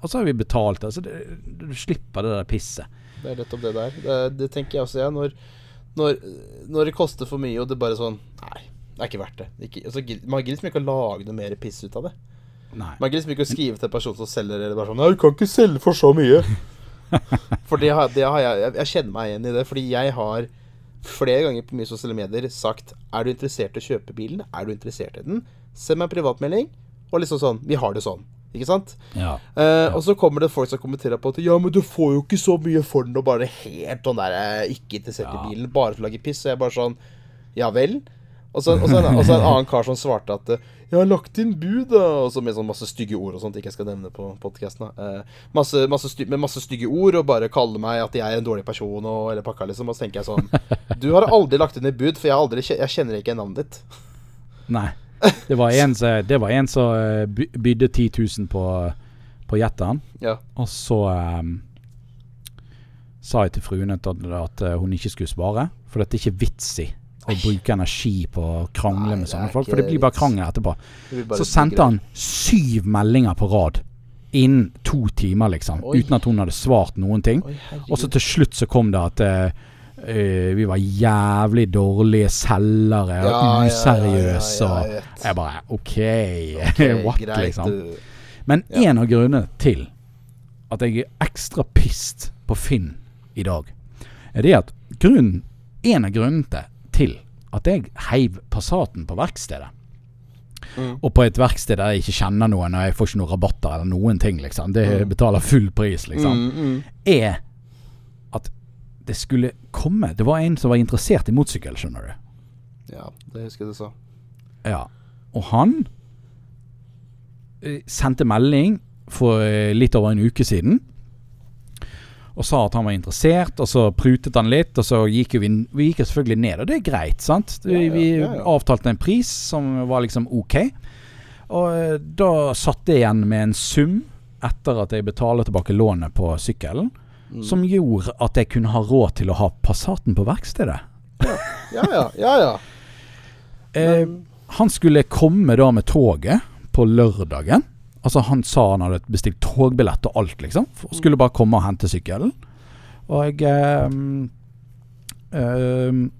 Og så har vi betalt det. Så det, du slipper det der pisset. Det er nettopp det der. Det, det tenker jeg også, jeg. Når, når, når det koster for mye, og det bare sånn Nei, det er ikke verdt det. Ikke, altså, man gidder liksom ikke å lage noe mer piss ut av det. Nei. Man gidder liksom ikke å skrive til en person som selger eller bare sånn Nei, du kan ikke selge for så mye. for det har, det har jeg, jeg Jeg kjenner meg igjen i det. Fordi jeg har flere ganger på mye sosiale medier sagt Er du interessert i å kjøpe bilen? Er du interessert i den? Send meg en privatmelding. Og liksom sånn Vi har det sånn. Ikke sant? Ja. Eh, Og så kommer det folk som kommenterer på at Ja, men du får jo ikke så mye for den, og bare helt sånn der eh, Ikke interessert i bilen, bare for å lage piss. Og jeg bare sånn Ja vel? Og så, og så, en, og så en annen kar som svarte at eh, Jeg har lagt inn bud. Og så med sånn masse stygge ord og sånt ikke jeg skal nevne på podkasten. Eh, masse, masse med masse stygge ord, og bare kalle meg at jeg er en dårlig person og eller pakka, liksom. Og så tenker jeg sånn Du har aldri lagt inn et bud, for jeg, har aldri, jeg kjenner ikke navnet ditt. Nei. Det var en det var en som eh, bydde 10 000 på, på jetteren. Ja. Og så um, sa jeg til fruen at, at eh, hun ikke skulle spare. For det er ikke vits i å bruke energi på å krangle Nei, med sånne folk. For det blir bare krangel etterpå. Bare Så sendte han syv meldinger på rad innen to timer, liksom. Oi. Uten at hun hadde svart noen ting. Oi. Og så til slutt så kom det at eh, eh, vi var jævlig dårlige selgere og Ja, ja, useriøse. ja, ja, og jeg bare OK, okay what, greit, liksom. du. Men en av grunnene til at jeg er ekstra pissed på Finn i dag, er det at grunnen En av grunnene til at jeg heiv Passaten på verkstedet, Mm. og på et verksted der jeg ikke kjenner noen, og jeg får ikke noen rabatter eller noen ting, liksom, det Mm. betaler full pris, liksom, Mm, mm. er det skulle komme Det var en som var interessert i motorsykkel, skjønner du. Ja, det husker jeg du sa. Ja. Og han eh, sendte melding for eh, litt over en uke siden. Og sa at han var interessert, og så prutet han litt. Og så gikk vi, vi gikk selvfølgelig ned, og det er greit, sant? Vi ja. avtalte en pris som var liksom ok. Og eh, da satt jeg igjen med en sum etter at jeg betalte tilbake lånet på sykkelen, Mm. som gjorde at jeg kunne ha råd til å ha Passaten på verkstedet. Ja, ja, ja, ja. Eh, Men- han skulle komme da med toget på lørdagen. Altså Han sa han hadde bestilt togbillett og alt, liksom. Og Skulle bare komme og hente sykkelen. Og ehm, ehm,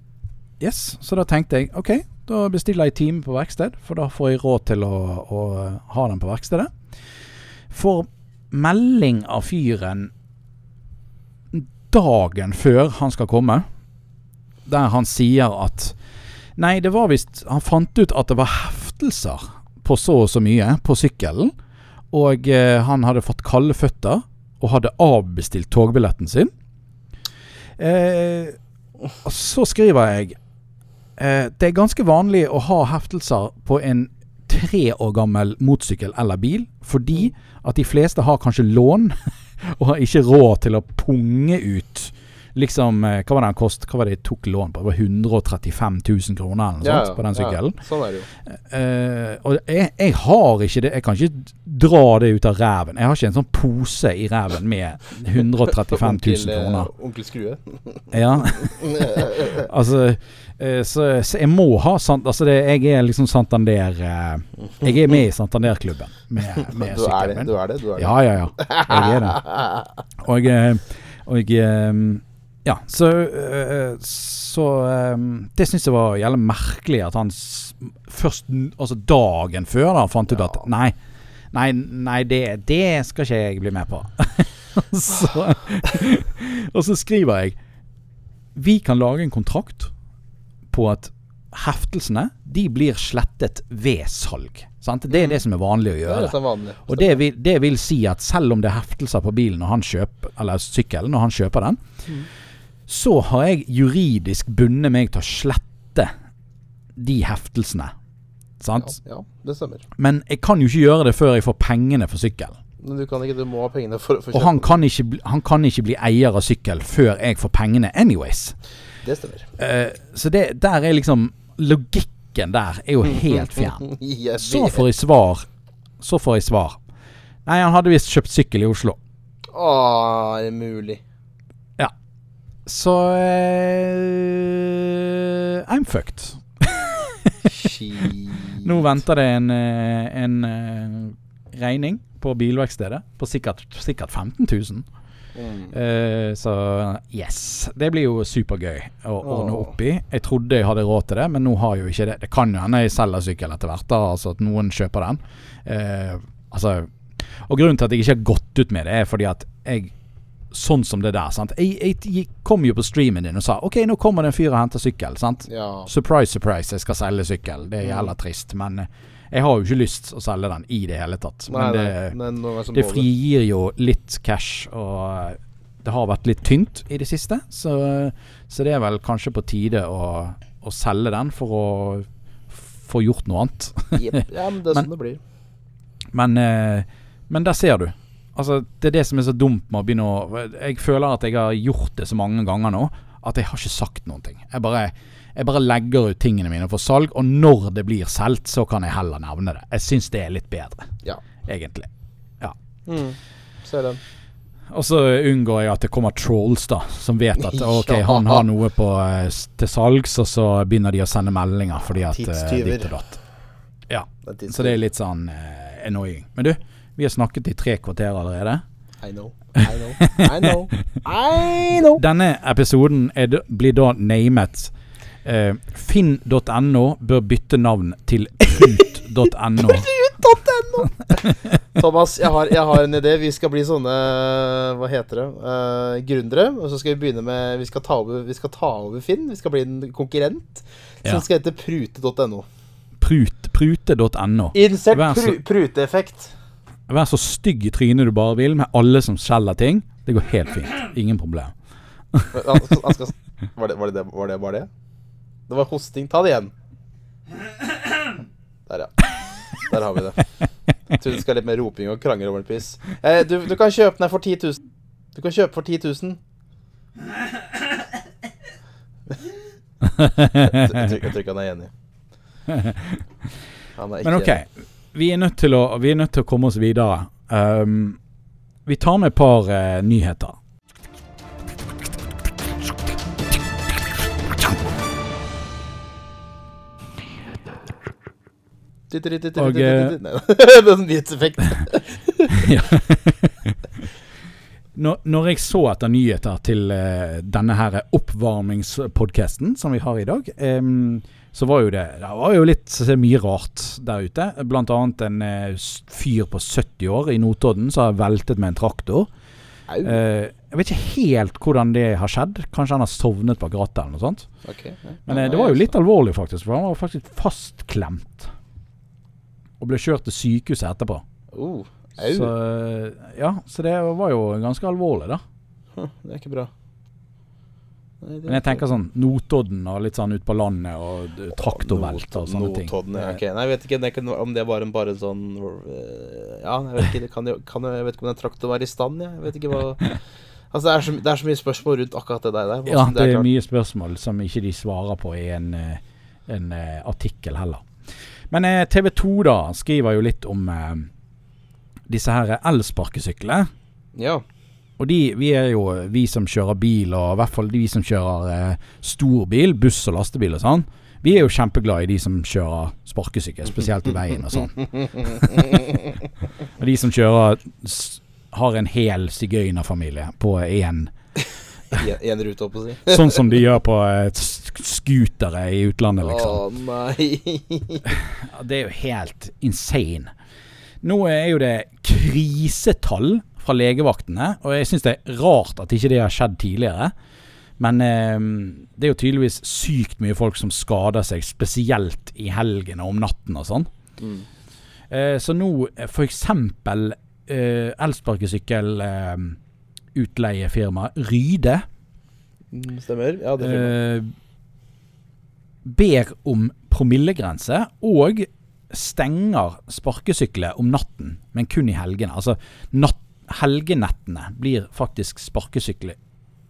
Yes, så da tenkte jeg OK, da bestiller jeg time på verksted, for da får jeg råd til å, å ha den på verkstedet. Får melding av fyren dagen før han skal komme, der han sier at Nei, det var visst Han fant ut at det var heftelser på så og så mye på sykkelen. Og eh, han hadde fått kalde føtter og hadde avbestilt togbilletten sin. Eh, og så skriver jeg eh, Det er ganske vanlig å ha heftelser på en tre år gammel motorsykkel eller bil, fordi at de fleste har kanskje lån og har ikke råd til å punge ut Liksom, eh, hva var det han kost? Hva var det jeg tok lån på? Det var 135 000 kroner eller noe Ja, sånt på den ja, sykkelen. sånn er det jo. Uh, og jeg, jeg har ikke det Jeg kan ikke dra det ut av ræven. Jeg har ikke en sånn pose i ræven med 135 000 eh, kroner. Onkel Skrue. Ja. altså så, så jeg må ha sant Altså det, jeg er liksom Santander Jeg er med i Santander-klubben med, med Du er det, du er det. Du er det. Ja, ja, ja. Jeg er det. Og, og Ja, så, øh, så øh, Det syns jeg var jævlig merkelig at han først Altså dagen før da fant ut Ja. at Nei, nei, nei det, det skal ikke jeg bli med på. så, og så skriver jeg Vi kan lage en kontrakt på at heftelsene De blir slettet ved salg. Sant? Det er det som er vanlig å Det gjøre. nesten vanlig. Og det vil, det vil si at selv om det er heftelser på bilen når han kjøper, eller sykkelen når han kjøper den, Mm. Så har jeg juridisk bundet meg til å slette de heftelsene. Sant? Ja, ja, det stemmer. Men jeg kan jo ikke gjøre det før jeg får pengene for sykkelen. Men du kan ikke, du må ha pengene for, for å Og kjøpe han kan, ikke, han kan ikke bli eier av sykkel før jeg får pengene anyways. Det stemmer. Uh, så det, der er liksom Logikken der er jo helt fjern. Så får jeg svar. Så får jeg svar. Nei, han hadde visst kjøpt sykkel i Oslo. Å, er det mulig? Så uh, I'm fucked. Nå venter det en, eh, en eh, regning på bilverkstedet på sikkert, sikkert 15 000. Mm. Så yes. Det blir jo supergøy å ordne Åh. opp i. Jeg trodde jeg hadde råd til det, men nå har jeg jo ikke det. Det kan jo hende jeg selger sykkel etter hvert, da, altså at noen kjøper den. Eh, altså Og grunnen til at jeg ikke har gått ut med det, er fordi at jeg Sånn som det der. sant? Jeg, jeg, kom jo på streamen din og sa OK, nå kommer det en fyr og henter sykkel. sant? Ja. Surprise, surprise, jeg skal selge sykkel. Det er jævla trist. Men eh, jeg har jo ikke lyst å selge den i det hele tatt. Nei, Men det, nei, men det frigir jo litt cash, og eh, det har vært litt tynt i det siste. Så, så det er vel kanskje på tide å, å selge den for å få gjort noe annet. yep. Ja, men det er Men- sånn det blir. Men, eh, men der ser du. Altså, det er det som er så dumt med å begynne å Jeg føler at jeg har gjort det så mange ganger nå at jeg har ikke sagt noen ting. Jeg bare, jeg bare legger ut tingene mine for salg, og når det blir solgt, så kan jeg heller nevne det. Jeg syns det er litt bedre, Ja. egentlig. Mm. Ser den. Og så unngår jeg at det kommer trolls, da, som vet at ok, han har noe på, eh, til salgs, og så begynner de å sende meldinger fordi at eh, Tidstyver. ditt og datt. Ja, så det er litt sånn uh, annoying. Men du, vi har snakket i tre kvarter allerede. I know. I know. I know. I know. Denne episoden er, blir da namet uh, Finn.no bør bytte navn til Prut.no. Thomas, jeg har, jeg har en idé. Vi skal bli sånne Hva heter det? Uh, gründere. Og så skal vi begynne med Vi skal ta over, vi skal ta over Finn. Vi skal bli en konkurrent. Ja. Som skal hete prute.no. Prut, Prute.no. Insert så- pru, pruteeffekt. Vær så stygg i trynet du bare vil, med alle som selger ting. Det går helt fint. Ingen problem. Skal, var, det, var, det, var det bare det? Det var hosting. Ta det igjen. Der, ja. Der har vi det. Jeg tror det skal litt mer roping og krangel over en piss. Eh, du, du kan kjøpe den for 10 000. Du kan kjøpe for 10 000. Jeg tror, jeg tror ikke han er enig. Han er ikke Men ok, vi er nødt til å, vi er nødt til å komme oss videre. Um, vi tar med et par uh, nyheter. Og, eh, Det er nyhetseffekt. Når, når jeg så etter nyheter til eh, denne her oppvarmingspodkasten som vi har i dag, em, så var jo det Det var jo litt så mye rart der ute. Blant annet en eh, fyr på 70 år i Notodden som har veltet med en traktor. Au. Eh, jeg vet ikke helt hvordan det har skjedd. Kanskje han har sovnet bak rattet eller noe sånt. Okay, ja. Men eh, det var jo litt alvorlig, faktisk. For han var faktisk fastklemt. Og ble kjørt til sykehuset etterpå. Uh. Så ja, så det var jo ganske alvorlig, da. Huh, Det er ikke bra. Det er Men jeg tenker sånn Notodden og litt sånn ut på landet og traktorvelt og sånne ting. Notodden, ja, ok. Nei, jeg vet ikke det kan, om det var en, bare en sånn øh, Ja, jeg vet ikke, det kan, kan, jeg vet ikke om den traktoren var i stand, jeg. jeg vet ikke hva Altså, det er, så, det er så mye spørsmål rundt akkurat det der. der. Ja, Hvordan det er mye spørsmål som ikke de svarer på i en, eh, en eh, artikkel heller. Men eh, TV 2 da skriver jo litt om eh, disse her elsparkesyklene. Ja. Og de, vi er jo vi som kjører bil, og i hvert fall de som kjører eh, storbil, buss og lastebil og sånn. Vi er jo kjempeglad i de som kjører sparkesykkel, spesielt i veien og sånn. og de som kjører har en hel sigøynerfamilie på én en rute, holdt på å si. Sånn som de gjør på eh, scootere i utlandet, liksom. Å nei. Det er jo helt insane. Nå er jo det krisetall fra legevaktene, og jeg syns det er rart at ikke det har skjedd tidligere. Men eh, det er jo tydeligvis sykt mye folk som skader seg, spesielt i helgene og om natten og sånn. Mm. Eh, så nå eh, for eksempel eh, elsparkesykkelutleiefirmaet Ryde Mm, Stemmer. Ja, det eh, ber om promillegrense og stenger sparkesykler om natten, men kun i helgene. Altså natt, helgenettene blir faktisk sparkesykler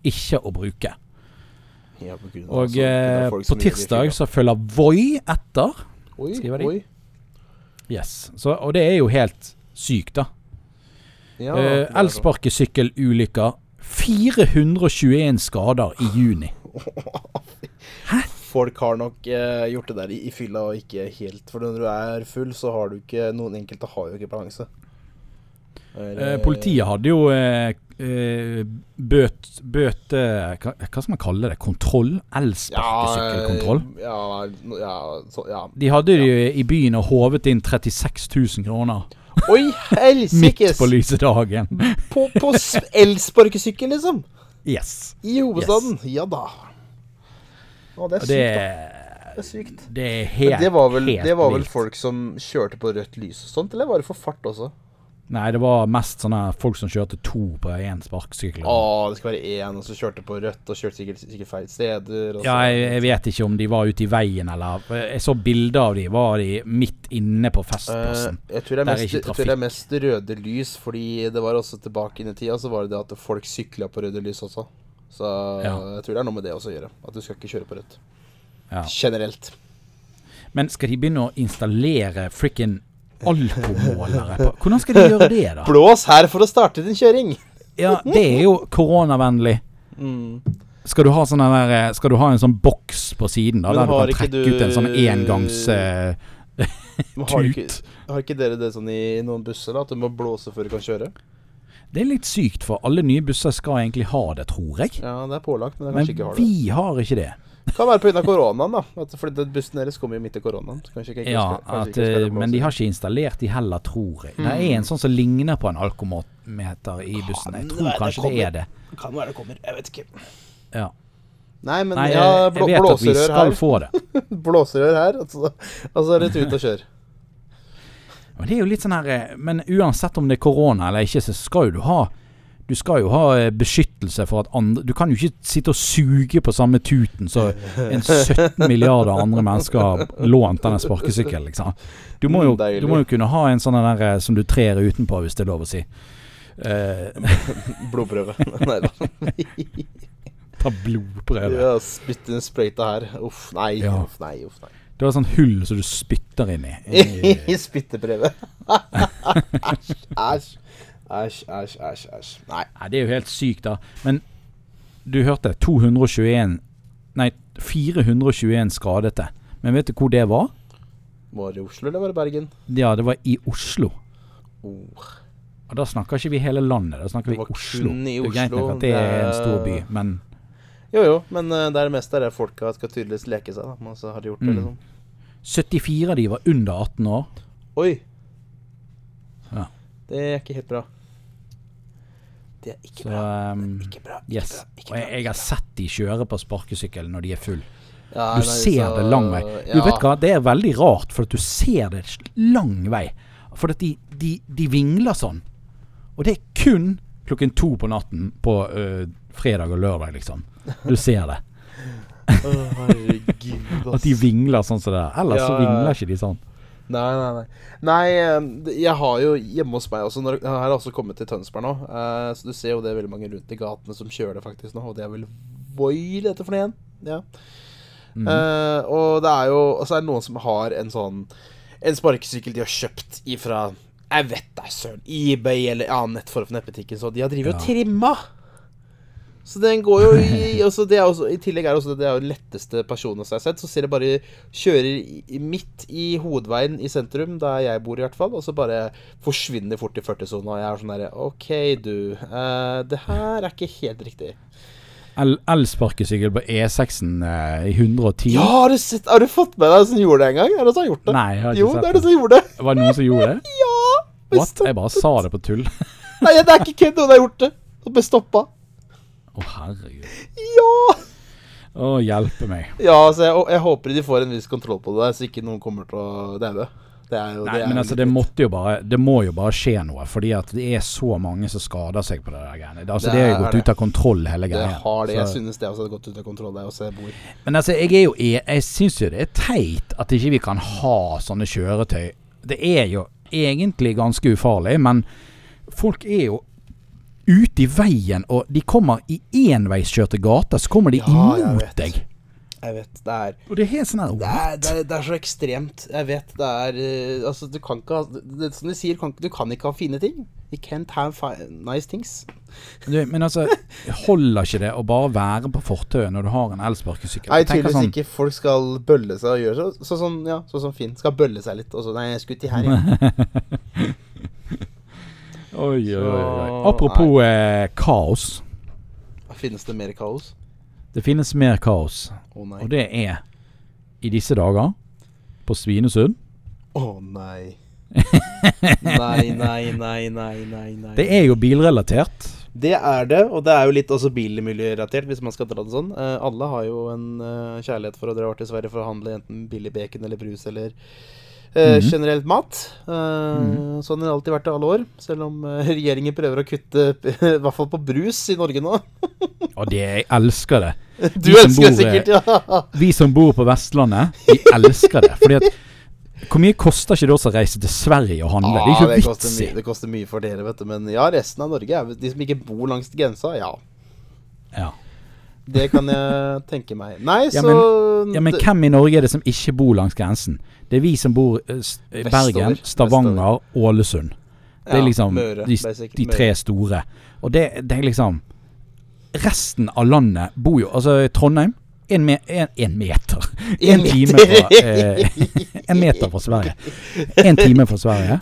ikke å bruke. Ja, på grunn av Og altså, på tirsdag så følger Voi etter. Oi, skriver de. Yes. Så, og det er jo helt sykt, da. Ja, Eh, det er sånn. Elsparkesykkelulykker. 421 skader i juni. Hæ? Folk har nok eh, gjort det der i, i fylla og ikke helt For når du er full, så har du ikke Noen enkelte har jo ikke balanse. Eh, politiet hadde jo eh, eh, bøt, bøte hva, hva skal man kalle det? Kontroll? Elsparkesykkelkontroll? Ja, ja, ja, ja. De hadde det jo i byen og håvet inn 36 000 kroner Oi, midt på lyse dagen. På, på elsparkesykkel, liksom! Yes. I hovedstaden. Ja da. Å, det er sykt, det, da. Det er sykt. det er Men helt, det var, vel, det var vel folk som kjørte på rødt lys og sånt, eller var det for fart også? Nei, det var mest sånne folk som kjørte to på én sparkesykkel. Å, det skal være én, og så kjørte på rødt, og kjørte sikkert, sikkert feil steder. Ja, jeg, jeg vet ikke om de var ute i veien, eller Jeg så bilder av de. Var de midt inne på Festplassen? Uh, jeg, tror det er mest, jeg tror det er mest røde lys, fordi det var også tilbake inn i tida, så var det det at folk sykla på røde lys også. Så Ja. jeg tror det er noe med det også å gjøre. At du skal ikke kjøre på rødt. Ja. Generelt. Men skal de begynne å installere frikken alkomålere på Hvordan skal de gjøre det, da? Blås her for å starte din kjøring! Ja, det er jo koronavennlig. Mm. Skal du ha sånn der eh, Skal du ha en sånn boks på siden, da, der du kan trekke du- ut en sånn engangs uh, tut? har, ikke, har ikke dere det sånn i noen busser, da? At du må blåse før du kan kjøre? Det er litt sykt, for alle nye busser skal egentlig ha det, tror jeg. Ja, det er pålagt, men det Men ikke har det. vi har ikke det. Kan være pga. koronaen, da. At, fordi bussen deres kommer jo midt i koronaen. så Kanskje ikke, Ja, at, eh, men de har ikke installert de heller, tror jeg. Det er en sånn som ligner på en alkometer i bussen. Jeg tror kanskje det det er det. Kan være det kommer. Jeg vet ikke. Ja. Nei, men Nei, ja, jeg, blå, jeg vet at vi skal her. få det. Blåserør her, og så, og er det ut og kjør. Men det er jo litt sånn her eh, Men uansett om det er korona eller ikke, så skal jo du ha Du skal jo ha eh, beskyttelse for at andre Du kan jo ikke sitte og suge på samme tuten så en 17 milliarder andre mennesker har lånt denne sparkesykkelen, liksom. Du må, jo, du må jo kunne ha en sånn der eh, som du trer utenpå, hvis det er lov å si. Eh, Blodprøve. Nei da. ta blodprøve. Ja, spytt inn sprøyta her. Uff, nei. Ja. Uff, nei, uff, nei. Du har sånn hull som du spytter inn i. I spytteprøve. Æsj, æsj. Æsj, æsj, æsj, æsj. Nei. Nei, det er jo helt sykt, da. Men du hørte 221 Nei, 421 skadete. Men vet du hvor det var? Var det Oslo, eller var det Bergen? Ja, det var i Oslo. Oh. Og da snakker ikke vi hele landet, da snakker vi Oslo. i Det er greit nok Oslo. at det er en stor by, men Jo, jo, men eh, det er det meste er det folka skal tydeligvis leke seg, da. Men så har de gjort det, Mm. liksom. 74 av de var under 18 år. Oi. Ja. Det er ikke helt bra. Det er ikke Så bra. Er Ikke bra. Ikke yes. bra. Ikke Og jeg, jeg har sett de kjøre på sparkesykkel når de er full. Ja, Du nei, ser så- det lang vei. Du ja. vet hva, det er veldig rart, for at du ser det lang vei. For at de, de, de vingler sånn. Og det er kun klokken to på natten på uh, fredag og lørdag, liksom. Du ser det. Herregud, ass. At de vingler sånn som det der. Ellers så vingler ikke de sånn. Nei, nei, nei. Nei, jeg har jo hjemme hos meg også når, Jeg har også kommet til Tønsberg nå. Uh, så du ser jo det er veldig mange rundt i gatene som kjører det faktisk nå. Og det er vel Voi dette for noe igjen? Ja. Mm. Uh, og det er jo Og så er det noen som har en sånn En sparkesykkel de har kjøpt ifra Jeg vet da søren. eBay eller annen nettform for nettbutikken. Så de har drevet og Ja. trimma. Så den går jo i også det er også, I tillegg er det også det er jo letteste personen jeg har sett. Så ser jeg bare kjører i, midt i hovedveien i sentrum, der jeg bor i hvert fall, og så bare forsvinner fort i 40-sona. Og jeg er sånn derre OK, du. Uh, det her er ikke helt riktig. el- elsparkesykkel på E6-en eh, i 110. Ja, har du, sett, har du fått med deg som gjorde det en gang? Er det som har gjort det? Nei, jeg har ikke jo, sett det er det. som gjorde det. Var det noen som gjorde det? Ja! What? Jeg bare sa det på tull. Nei, det er ikke kødd. Noen har gjort det. Og ble stoppa. Å, herregud. Ja! Å, hjelpe meg. Ja, altså, jeg, jeg håper de får en viss kontroll på det der, så ikke noen kommer til å daue. Det Nei, det men altså, det måtte jo bare Det må jo bare skje noe, fordi at det er så mange som skader seg på det der greiene. Altså, Det det er jo gått det. ut av kontroll, hele Det har det. Jeg synes det også har gått ut av kontroll der også jeg bor. Men altså, jeg er jo Jeg, jeg syns jo det er teit at ikke vi kan ha sånne kjøretøy. Det er jo egentlig ganske ufarlig, men folk er jo ute i veien, og de kommer i enveiskjørte gater, så kommer de Ja, imot deg. Jeg vet, det er Og det er helt sånn her det det, det er så ekstremt. Jeg vet det er uh, Altså, du kan ikke ha det, Som de sier, kan, du kan ikke ha fine ting. You can't have nice things. Du, men altså, holder ikke det å bare være på fortauet når du har en elsparkesykkel? Nei, tydeligvis sånn- ikke. Folk skal bølle seg og gjøre så, så, sånn, ja, sånn som Finn. Skal bølle seg litt. Og så Nei, jeg skulle til her, jeg. Oi, oi, oi. Apropos eh, kaos. Finnes det mer kaos? Det finnes mer kaos, Å nei. og det er i disse dager på Svinesund. Å nei. Nei, nei, nei, nei, nei, nei. Det er jo bilrelatert. Det er det, og det er jo litt også bilmiljørelatert, hvis man skal dra det sånn. Eh, alle har jo en eh, kjærlighet for å dra til Sverige for å handle enten billig bacon eller brus eller eh, Mhm. generelt mat. Eh, Sånn har det alltid vært i alle år, selv om eh, regjeringen prøver å kutte i hvert fall på brus i Norge nå. Og det, jeg elsker det. Du vi elsker det sikkert, ja! Vi som bor på Vestlandet, vi elsker det. Fordi at Hvor mye koster ikke det også å reise til Sverige og handle? det er ikke vits i. mye, det koster mye for dere, vet du. Men ja, resten av Norge, de som ikke bor langs grensa, ja. Ja. Det kan jeg tenke meg. Nei, Ja, så ja, men hvem i Norge er det som ikke bor langs grensen? Det er vi som bor i s- Vestover. Bergen, Stavanger, Ålesund. Det er ja, liksom Møre, de, de tre store. Og det, det er liksom Resten av landet bor jo Altså Trondheim en, me, en, en meter. En, En time fra eh, En meter fra Sverige. En time fra Sverige.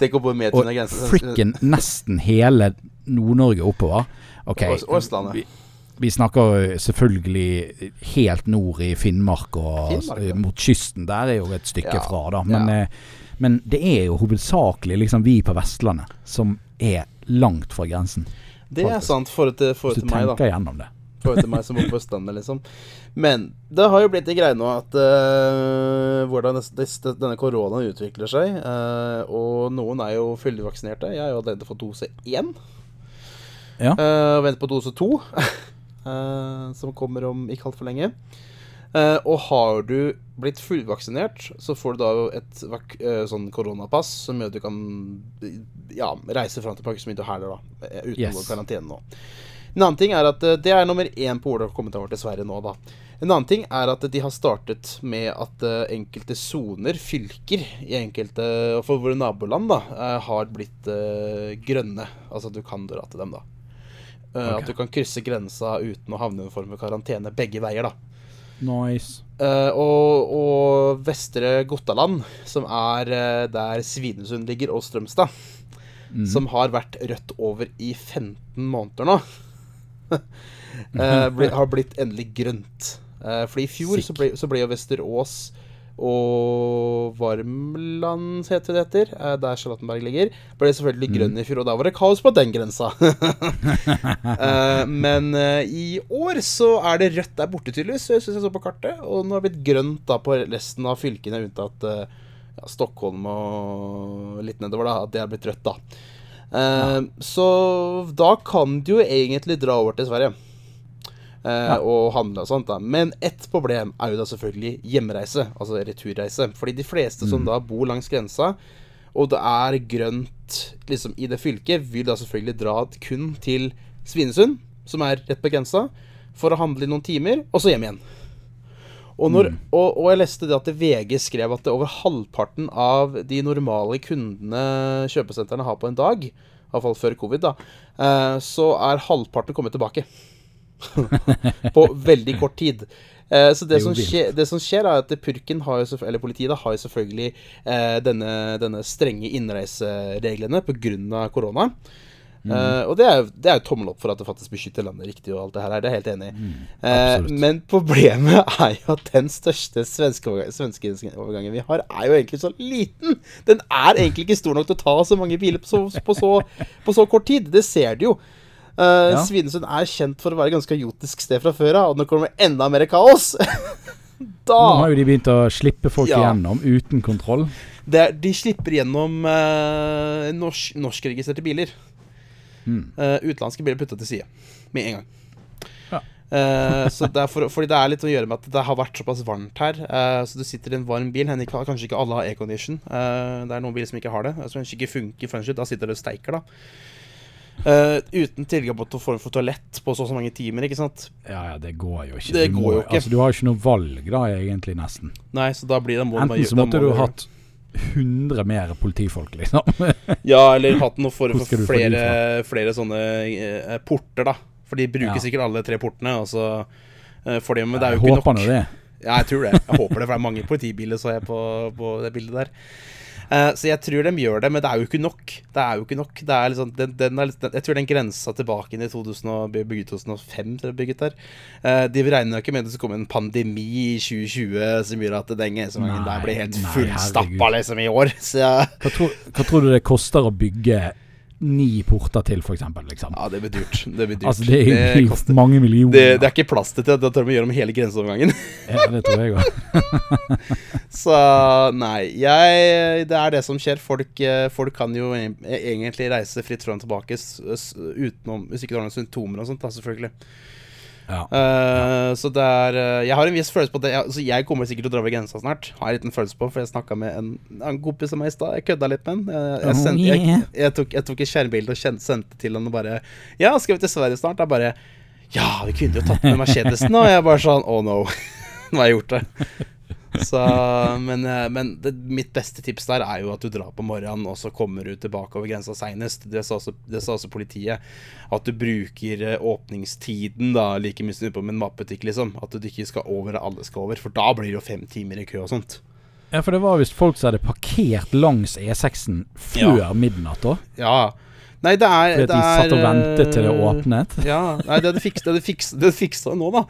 Og frikken nesten hele Nord-Norge oppover. Ok, Og- og Østlandet. Vi, snakker selvfølgelig helt nord i Finnmark og Finnmark, ja. mot kysten. Der er jo et stykke Ja, fra, da. Men, ja. eh, men det er jo hovedsakelig liksom vi på Vestlandet som er langt fra grensen. Det er sant forhold til, Hvis til meg, da. tenker gjennom det. Forhold til meg som bor på Østlandet, liksom. Men det har jo blitt en greie nå at uh, hvordan denne koronaen utvikler seg. Uh, og noen er jo fullvaksinerte. Jeg er jo allerede fått dose én. Ja. Uh, venter på dose to, som kommer om ikke altfor lenge. Eh, og har du blitt fullvaksinert, så får du da et eh, sånn koronapass som gjør at du kan ja, reise fram til så mye du hæler, da. eh, Uten Yes. karantene nå. En annen ting er at eh, Det er nummer én på ordet kommet over til Sverige nå, da. En annen ting er at de har startet med at eh, enkelte soner, fylker, i enkelte for våre naboland, da, eh, har blitt eh, grønne. Altså at du kan dra til dem, da. Eh, Ok. At du kan krysse grensa uten å havne i en form for karantene begge veier, da. Nice. Uh, og, og Vestre Gottaland, som er uh, der Svinesund ligger, og Strømstad, mm. som har vært rødt over i 15 måneder nå, uh, bli, har blitt endelig grønt. For i fjor så ble, så ble jo Vesterås og Varmland, heter det heter, eh, der Charlottenberg ligger, ble selvfølgelig grønn i fjor, og da var det kaos på den grensa. Eh, men eh, i år så er det rødt der borte, tydeligvis, syns jeg så på kartet. Og nå har det blitt grønt da på resten av fylkene, unntatt ja, Stockholm og litt nedover, da. At det har blitt rødt, da. Ja. Så da kan du jo egentlig dra over til Sverige. Eh, Og handle og sånt, da. Men ett problem er jo da selvfølgelig hjemreise, altså returreise. Fordi de fleste som da bor langs grensa, og det er grønt liksom i det fylket, vil da selvfølgelig dra kun til Svinesund, som er rett på grensa, for å handle i noen timer, og så hjem igjen. Og, når, og, og jeg leste det at VG skrev at det over halvparten av de normale kundene kjøpesentrene har på en dag, iallfall før covid, da, eh, så er halvparten kommet tilbake. på veldig kort tid. Eh, så det, Det som skje, det som skjer, er at purken har jo, eller politiet da, har jo selvfølgelig eh, denne, denne strenge innreisereglene pga. korona. Eh, og det er, jo- det er jo tommel opp for at det faktisk beskytter landet riktig og alt det her. er Det er jeg helt enig i. Eh, men problemet er jo at den største svenske svenske vi har, er jo egentlig så liten. Den er egentlig ikke stor nok til å ta så mange biler på så, på så, på så kort tid. Det ser du jo. Eh, Ja. Svinesund er kjent for å være et ganske jotisk sted fra før av, og nå kommer det enda mer kaos. Nå har jo de begynt å slippe folk Ja. igjennom uten kontroll. det, De slipper gjennom uh, norsk, norskregistrerte biler. Mm. Uh, utenlandske biler putta til side med en gang. Ja. uh, så det for, fordi det er litt å gjøre med at det har vært såpass varmt her. Uh, så du sitter i en varm bil. Henrik, kanskje ikke alle har aircondition. Uh, det er noen biler som ikke har det. Som kanskje ikke funker. Da sitter du og steiker, da. Eh, uten tilgang på form for toalett på så og så mange timer, ikke sant. Ja, ja, det går jo ikke. Det Du går jo ikke. Altså, du har jo ikke noe valg da, egentlig, nesten. Nei, så da blir det må Enten så måtte du hatt 100 mer politifolk, liksom. Ja, eller hatt noe for, for flere, flere sånne eh, porter, da. For de bruker Ja. sikkert alle tre portene, og så eh, får de Men det er Jeg jo ikke håper nå det. Ja, jeg tror det. Jeg håper det, for det er mange politibiler, så jeg på, på det bildet der. Eh, så jeg tror de gjør det, men det er jo ikke nok. Det er jo ikke nok. Det liksom, den, den er, den, jeg tror den grensa tilbake inn i 2000 bygget 2005, til bygget der. Uh, de regner jo ikke med det skal komme en pandemi i 2020 som gjør at den der blir helt fullstappa liksom i år. Så ja, Hva tror, hva tror du det koster å bygge ni porter til, eksempel? Liksom? ja det blir dyrt. Det blir dyrt. Altså, det er det koster- mange millioner. det, det er ikke plass til det. Da tør vi gjøre om hele grenseovergangen. Ja, det tror jeg òg. Så nei, jeg Det er det som skjer. Folk, eh, folk kan jo e- egentlig reise fritt fram og tilbake utenom Hvis ikke du har noen symptomer og sånt, da, selvfølgelig. Ja. Uh, så det er eh, Jeg har en viss følelse på det. Jeg, altså, jeg kommer sikkert til å dra over grensa snart. Har en liten følelse på For jeg snakka med en, en kompis av meg i stad. Jeg kødda litt med han. Jeg, Oh, jeg, jeg, tok, jeg tok et skjermbilde og kjent, sendte til han og bare Ja, skal vi til Sverige snart? Jeg bare Ja, vi kunne jo tatt med Mercedesen. Og jeg bare sånn Oh no. Nå har jeg gjort det. Så, men eh, men det, mitt beste tips der er jo at du drar på morgenen, og så kommer du tilbake over grensa seinest. Det, sa også- det sa også politiet. At du bruker eh, åpningstiden da like mye som på med en matbutikk, liksom. At du ikke skal over der alle skal over, for da blir det jo fem timer i kø og sånt. ja, for det var visst folk som hadde parkert langs E6-en før Ja. midnatt da. Ja. Nei, det er Fordi at det de satt og ventet til det eh, åpnet. Ja, nei, det hadde fiksa det, fiksa, det fiksa nå, da.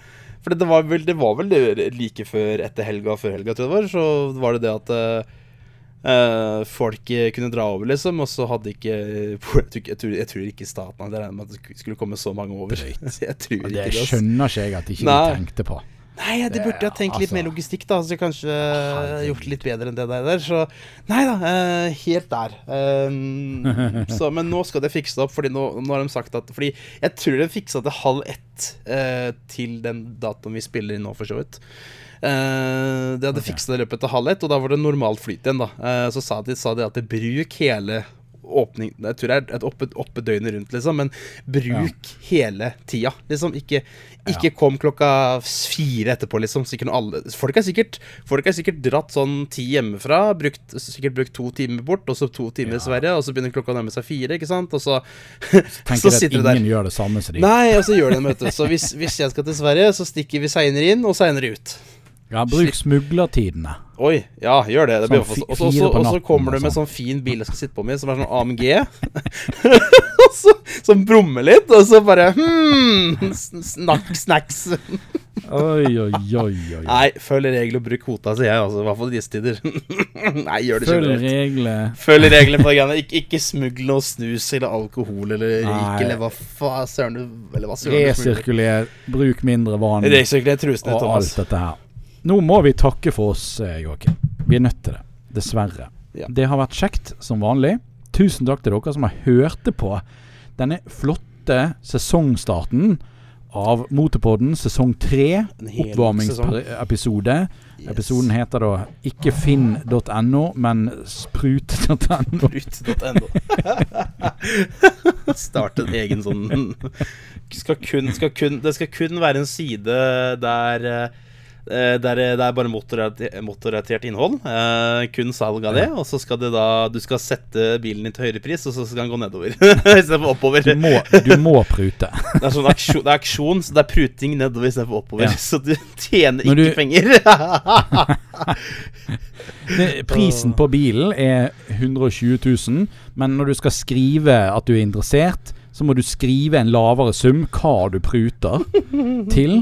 For det var vel, det var vel det like før etter helga før helga, tror jeg det var. Så var det det at eh, folk kunne dra over, liksom. Og så hadde ikke Jeg tror, jeg tror, jeg tror ikke staten hadde regnet med at det skulle komme så mange over. Jeg tror ikke Det det. skjønner ikke jeg at de ikke Nei. tenkte på. Nei, det, burde jeg tenkt litt altså. mer logistikk, da. Så kanskje eh, Herregud. gjort litt bedre enn det der. der. Så nei da, uh, helt der. Um, så, men nå skal det fikse opp, Fordi nå, nå har de sagt at Fordi jeg tror de fiksa til halv ett uh, til den datoen vi spiller inn nå, for så vidt. Uh, de hadde okay. fiksa det i løpet av halv ett, og da var det normalt flyt igjen. da uh, Så sa de, sa de at det bruk hele åpning Jeg tror det er et oppe, oppe døgnet rundt, liksom, men bruk hele tida. Liksom. Ikke, ikke kom klokka fire etterpå, liksom. Alle, folk, har sikkert, folk er sikkert dratt sånn ti hjemmefra, brukt, sikkert brukt to timer bort, og så to timer i Ja. Sverige, og så begynner klokka å nærme seg fire, ikke sant, og så så, Så sitter du der. ingen gjør det samme som de. Nei, og så gjør de det, vet du. Så hvis, hvis jeg skal til Sverige, så stikker vi seinere inn og seinere ut. Ja, bruk smuglertidene. Oi, ja, gjør det. det blir Sånn Og så- kommer du med sånn. fin bil jeg skal sitte på med, som er sånn AMG. Så, som brummer litt, og så bare hmm, snack, snacks. Oi, oi, oi, oi. Nei, følg regler og bruk kvota, sier jeg. Altså, I hvert fall i disse tider. Nei, gjør det Følg regler. Følg reglene på det greiene. Ik ikke smugl noe snus eller alkohol eller rik eller hva faen søren du. Resirkuler, bruk mindre vann Resirkuler trusene, og alt dette her. Nå må vi takke for oss, eh, Joakim. Vi er nødt til det. Dessverre. Ja. Det har vært kjekt som vanlig. Tusen takk til dere som har hørt på denne flotte sesongstarten av Motorpodden sesong tre. Oppvarmingsepisode. Yes. Episoden heter da ikke finn.no, men sprut.no. Sprut.no. Start en egen sånn skal kun, skal kun, Det skal kun være en side der eh, er, det er bare motorrelatert innhold. Eh, kun salg av det. Og så skal det da Du skal sette bilen din til høyere pris, og så skal den gå nedover. Istedenfor oppover. Du må, du må prute. Det er sånn aksjon, det er aksjon, så det er pruting nedover istedenfor oppover. Ja. Så du tjener ikke du- penger. Prisen på bilen er 120 000, men når du skal skrive at du er interessert, så må du skrive en lavere sum hva du pruter til.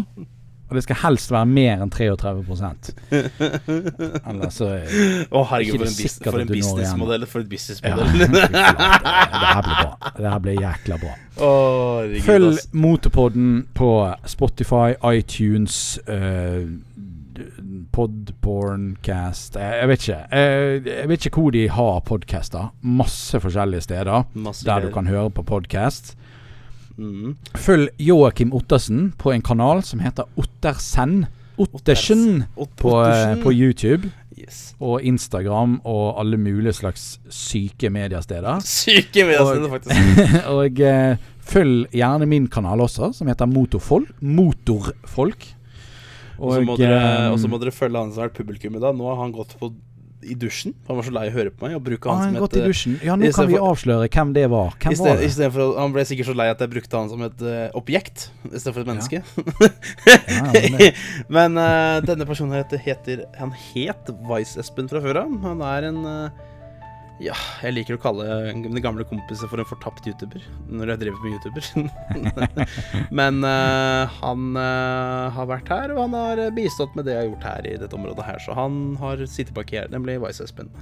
Og det skal helst være mer enn 33 Ellers så Å, herregud, for en, sikkert for en businessmodell. For et businessmodell. Ja. Det her blir bra. Det her blir jækla bra. Oh, herregud, Følg ass. Motorpodden på Spotify, iTunes, uh, Podporncast eh, Jeg vet ikke. Eh, jeg vet ikke hvor de har podcaster. Masse forskjellige steder Masse der du kan høre på podkast. Mhm. Følg Joakim Ottersen på en kanal som heter Ottersen. Ottersen Ot- på, eh, Ottersen. på YouTube Yes. og Instagram og alle mulige slags syke mediesteder. Syke mediesteder, faktisk. og uh, følg gjerne min kanal også, som heter Motorfolk. Motorfolk. Og så må, dere- eh, må dere følge han som har vært publikum i dag. Nå har han gått på i dusjen. Han var så lei å høre på meg. Og bruke ah, han han som et eh. Ja, nå kan vi for- avsløre hvem det var. Hvem sted- var det? for Han ble sikkert så lei at jeg brukte han som et uh, objekt istedenfor et menneske. Ja, men det- Men eh, denne personen heter, heter Han het Vice-Espen fra før av. Han er en eh, Ja, jeg liker å kalle mine gamle kompiser for en fortapt YouTuber. Når jeg driver med YouTuber. Men uh, han uh, har vært her, og han har bistått med det jeg har gjort her i dette området her. Så han har sittet bak her, nemlig Vice-Espen.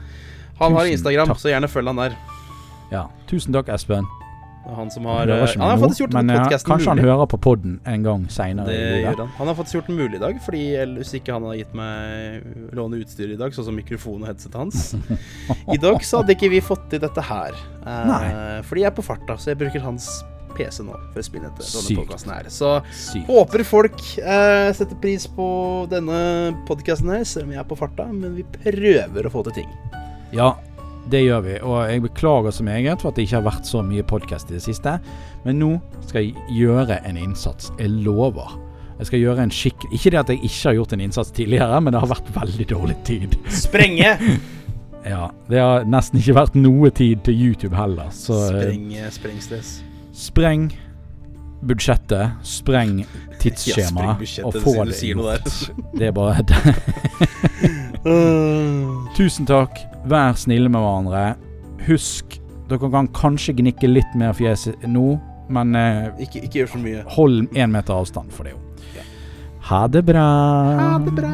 Han har Instagram, takk. så gjerne følg han der. ja. Tusen takk, Espen. Han som har, Han eh, han har faktisk gjort men podkasten mulig. kanskje han hører på podden en gang seinere han. Han har faktisk gjort den mulig i dag, fordi hvis ikke han har gitt meg låne utstyr i dag, sånn som mikrofon og headset hans. I dag så hadde ikke vi fått til dette her. Eh, Nei. fordi jeg er på farta, så jeg bruker hans PC nå for å spille etter denne podkasten her. Så Sykt. håper folk eh, setter pris på denne podkasten her, selv om jeg er på farta, men vi prøver å få til ting. Ja, det gjør vi. Og jeg beklager så meget for at det ikke har vært så mye podkast i det siste. Men nå skal jeg gjøre en innsats. Jeg lover. Jeg skal gjøre en skikk... Ikke det at jeg ikke har gjort en innsats tidligere, men det har vært veldig dårlig tid. Sprenge! Ja, Det har nesten ikke vært noe tid til YouTube heller. Så eh, Spreng, sprengstress. spreng budsjettet, spreng Ja, tidsskjemaet, budsjettet, og få det gjort. Det er bare Tusen takk. Vær snille med hverandre. Husk, dere kan kanskje gnikke litt mer fjes nå, men eh, ikke, ikke gjør så mye. hold én meter avstand for det òg. Ha det bra. Ha det bra.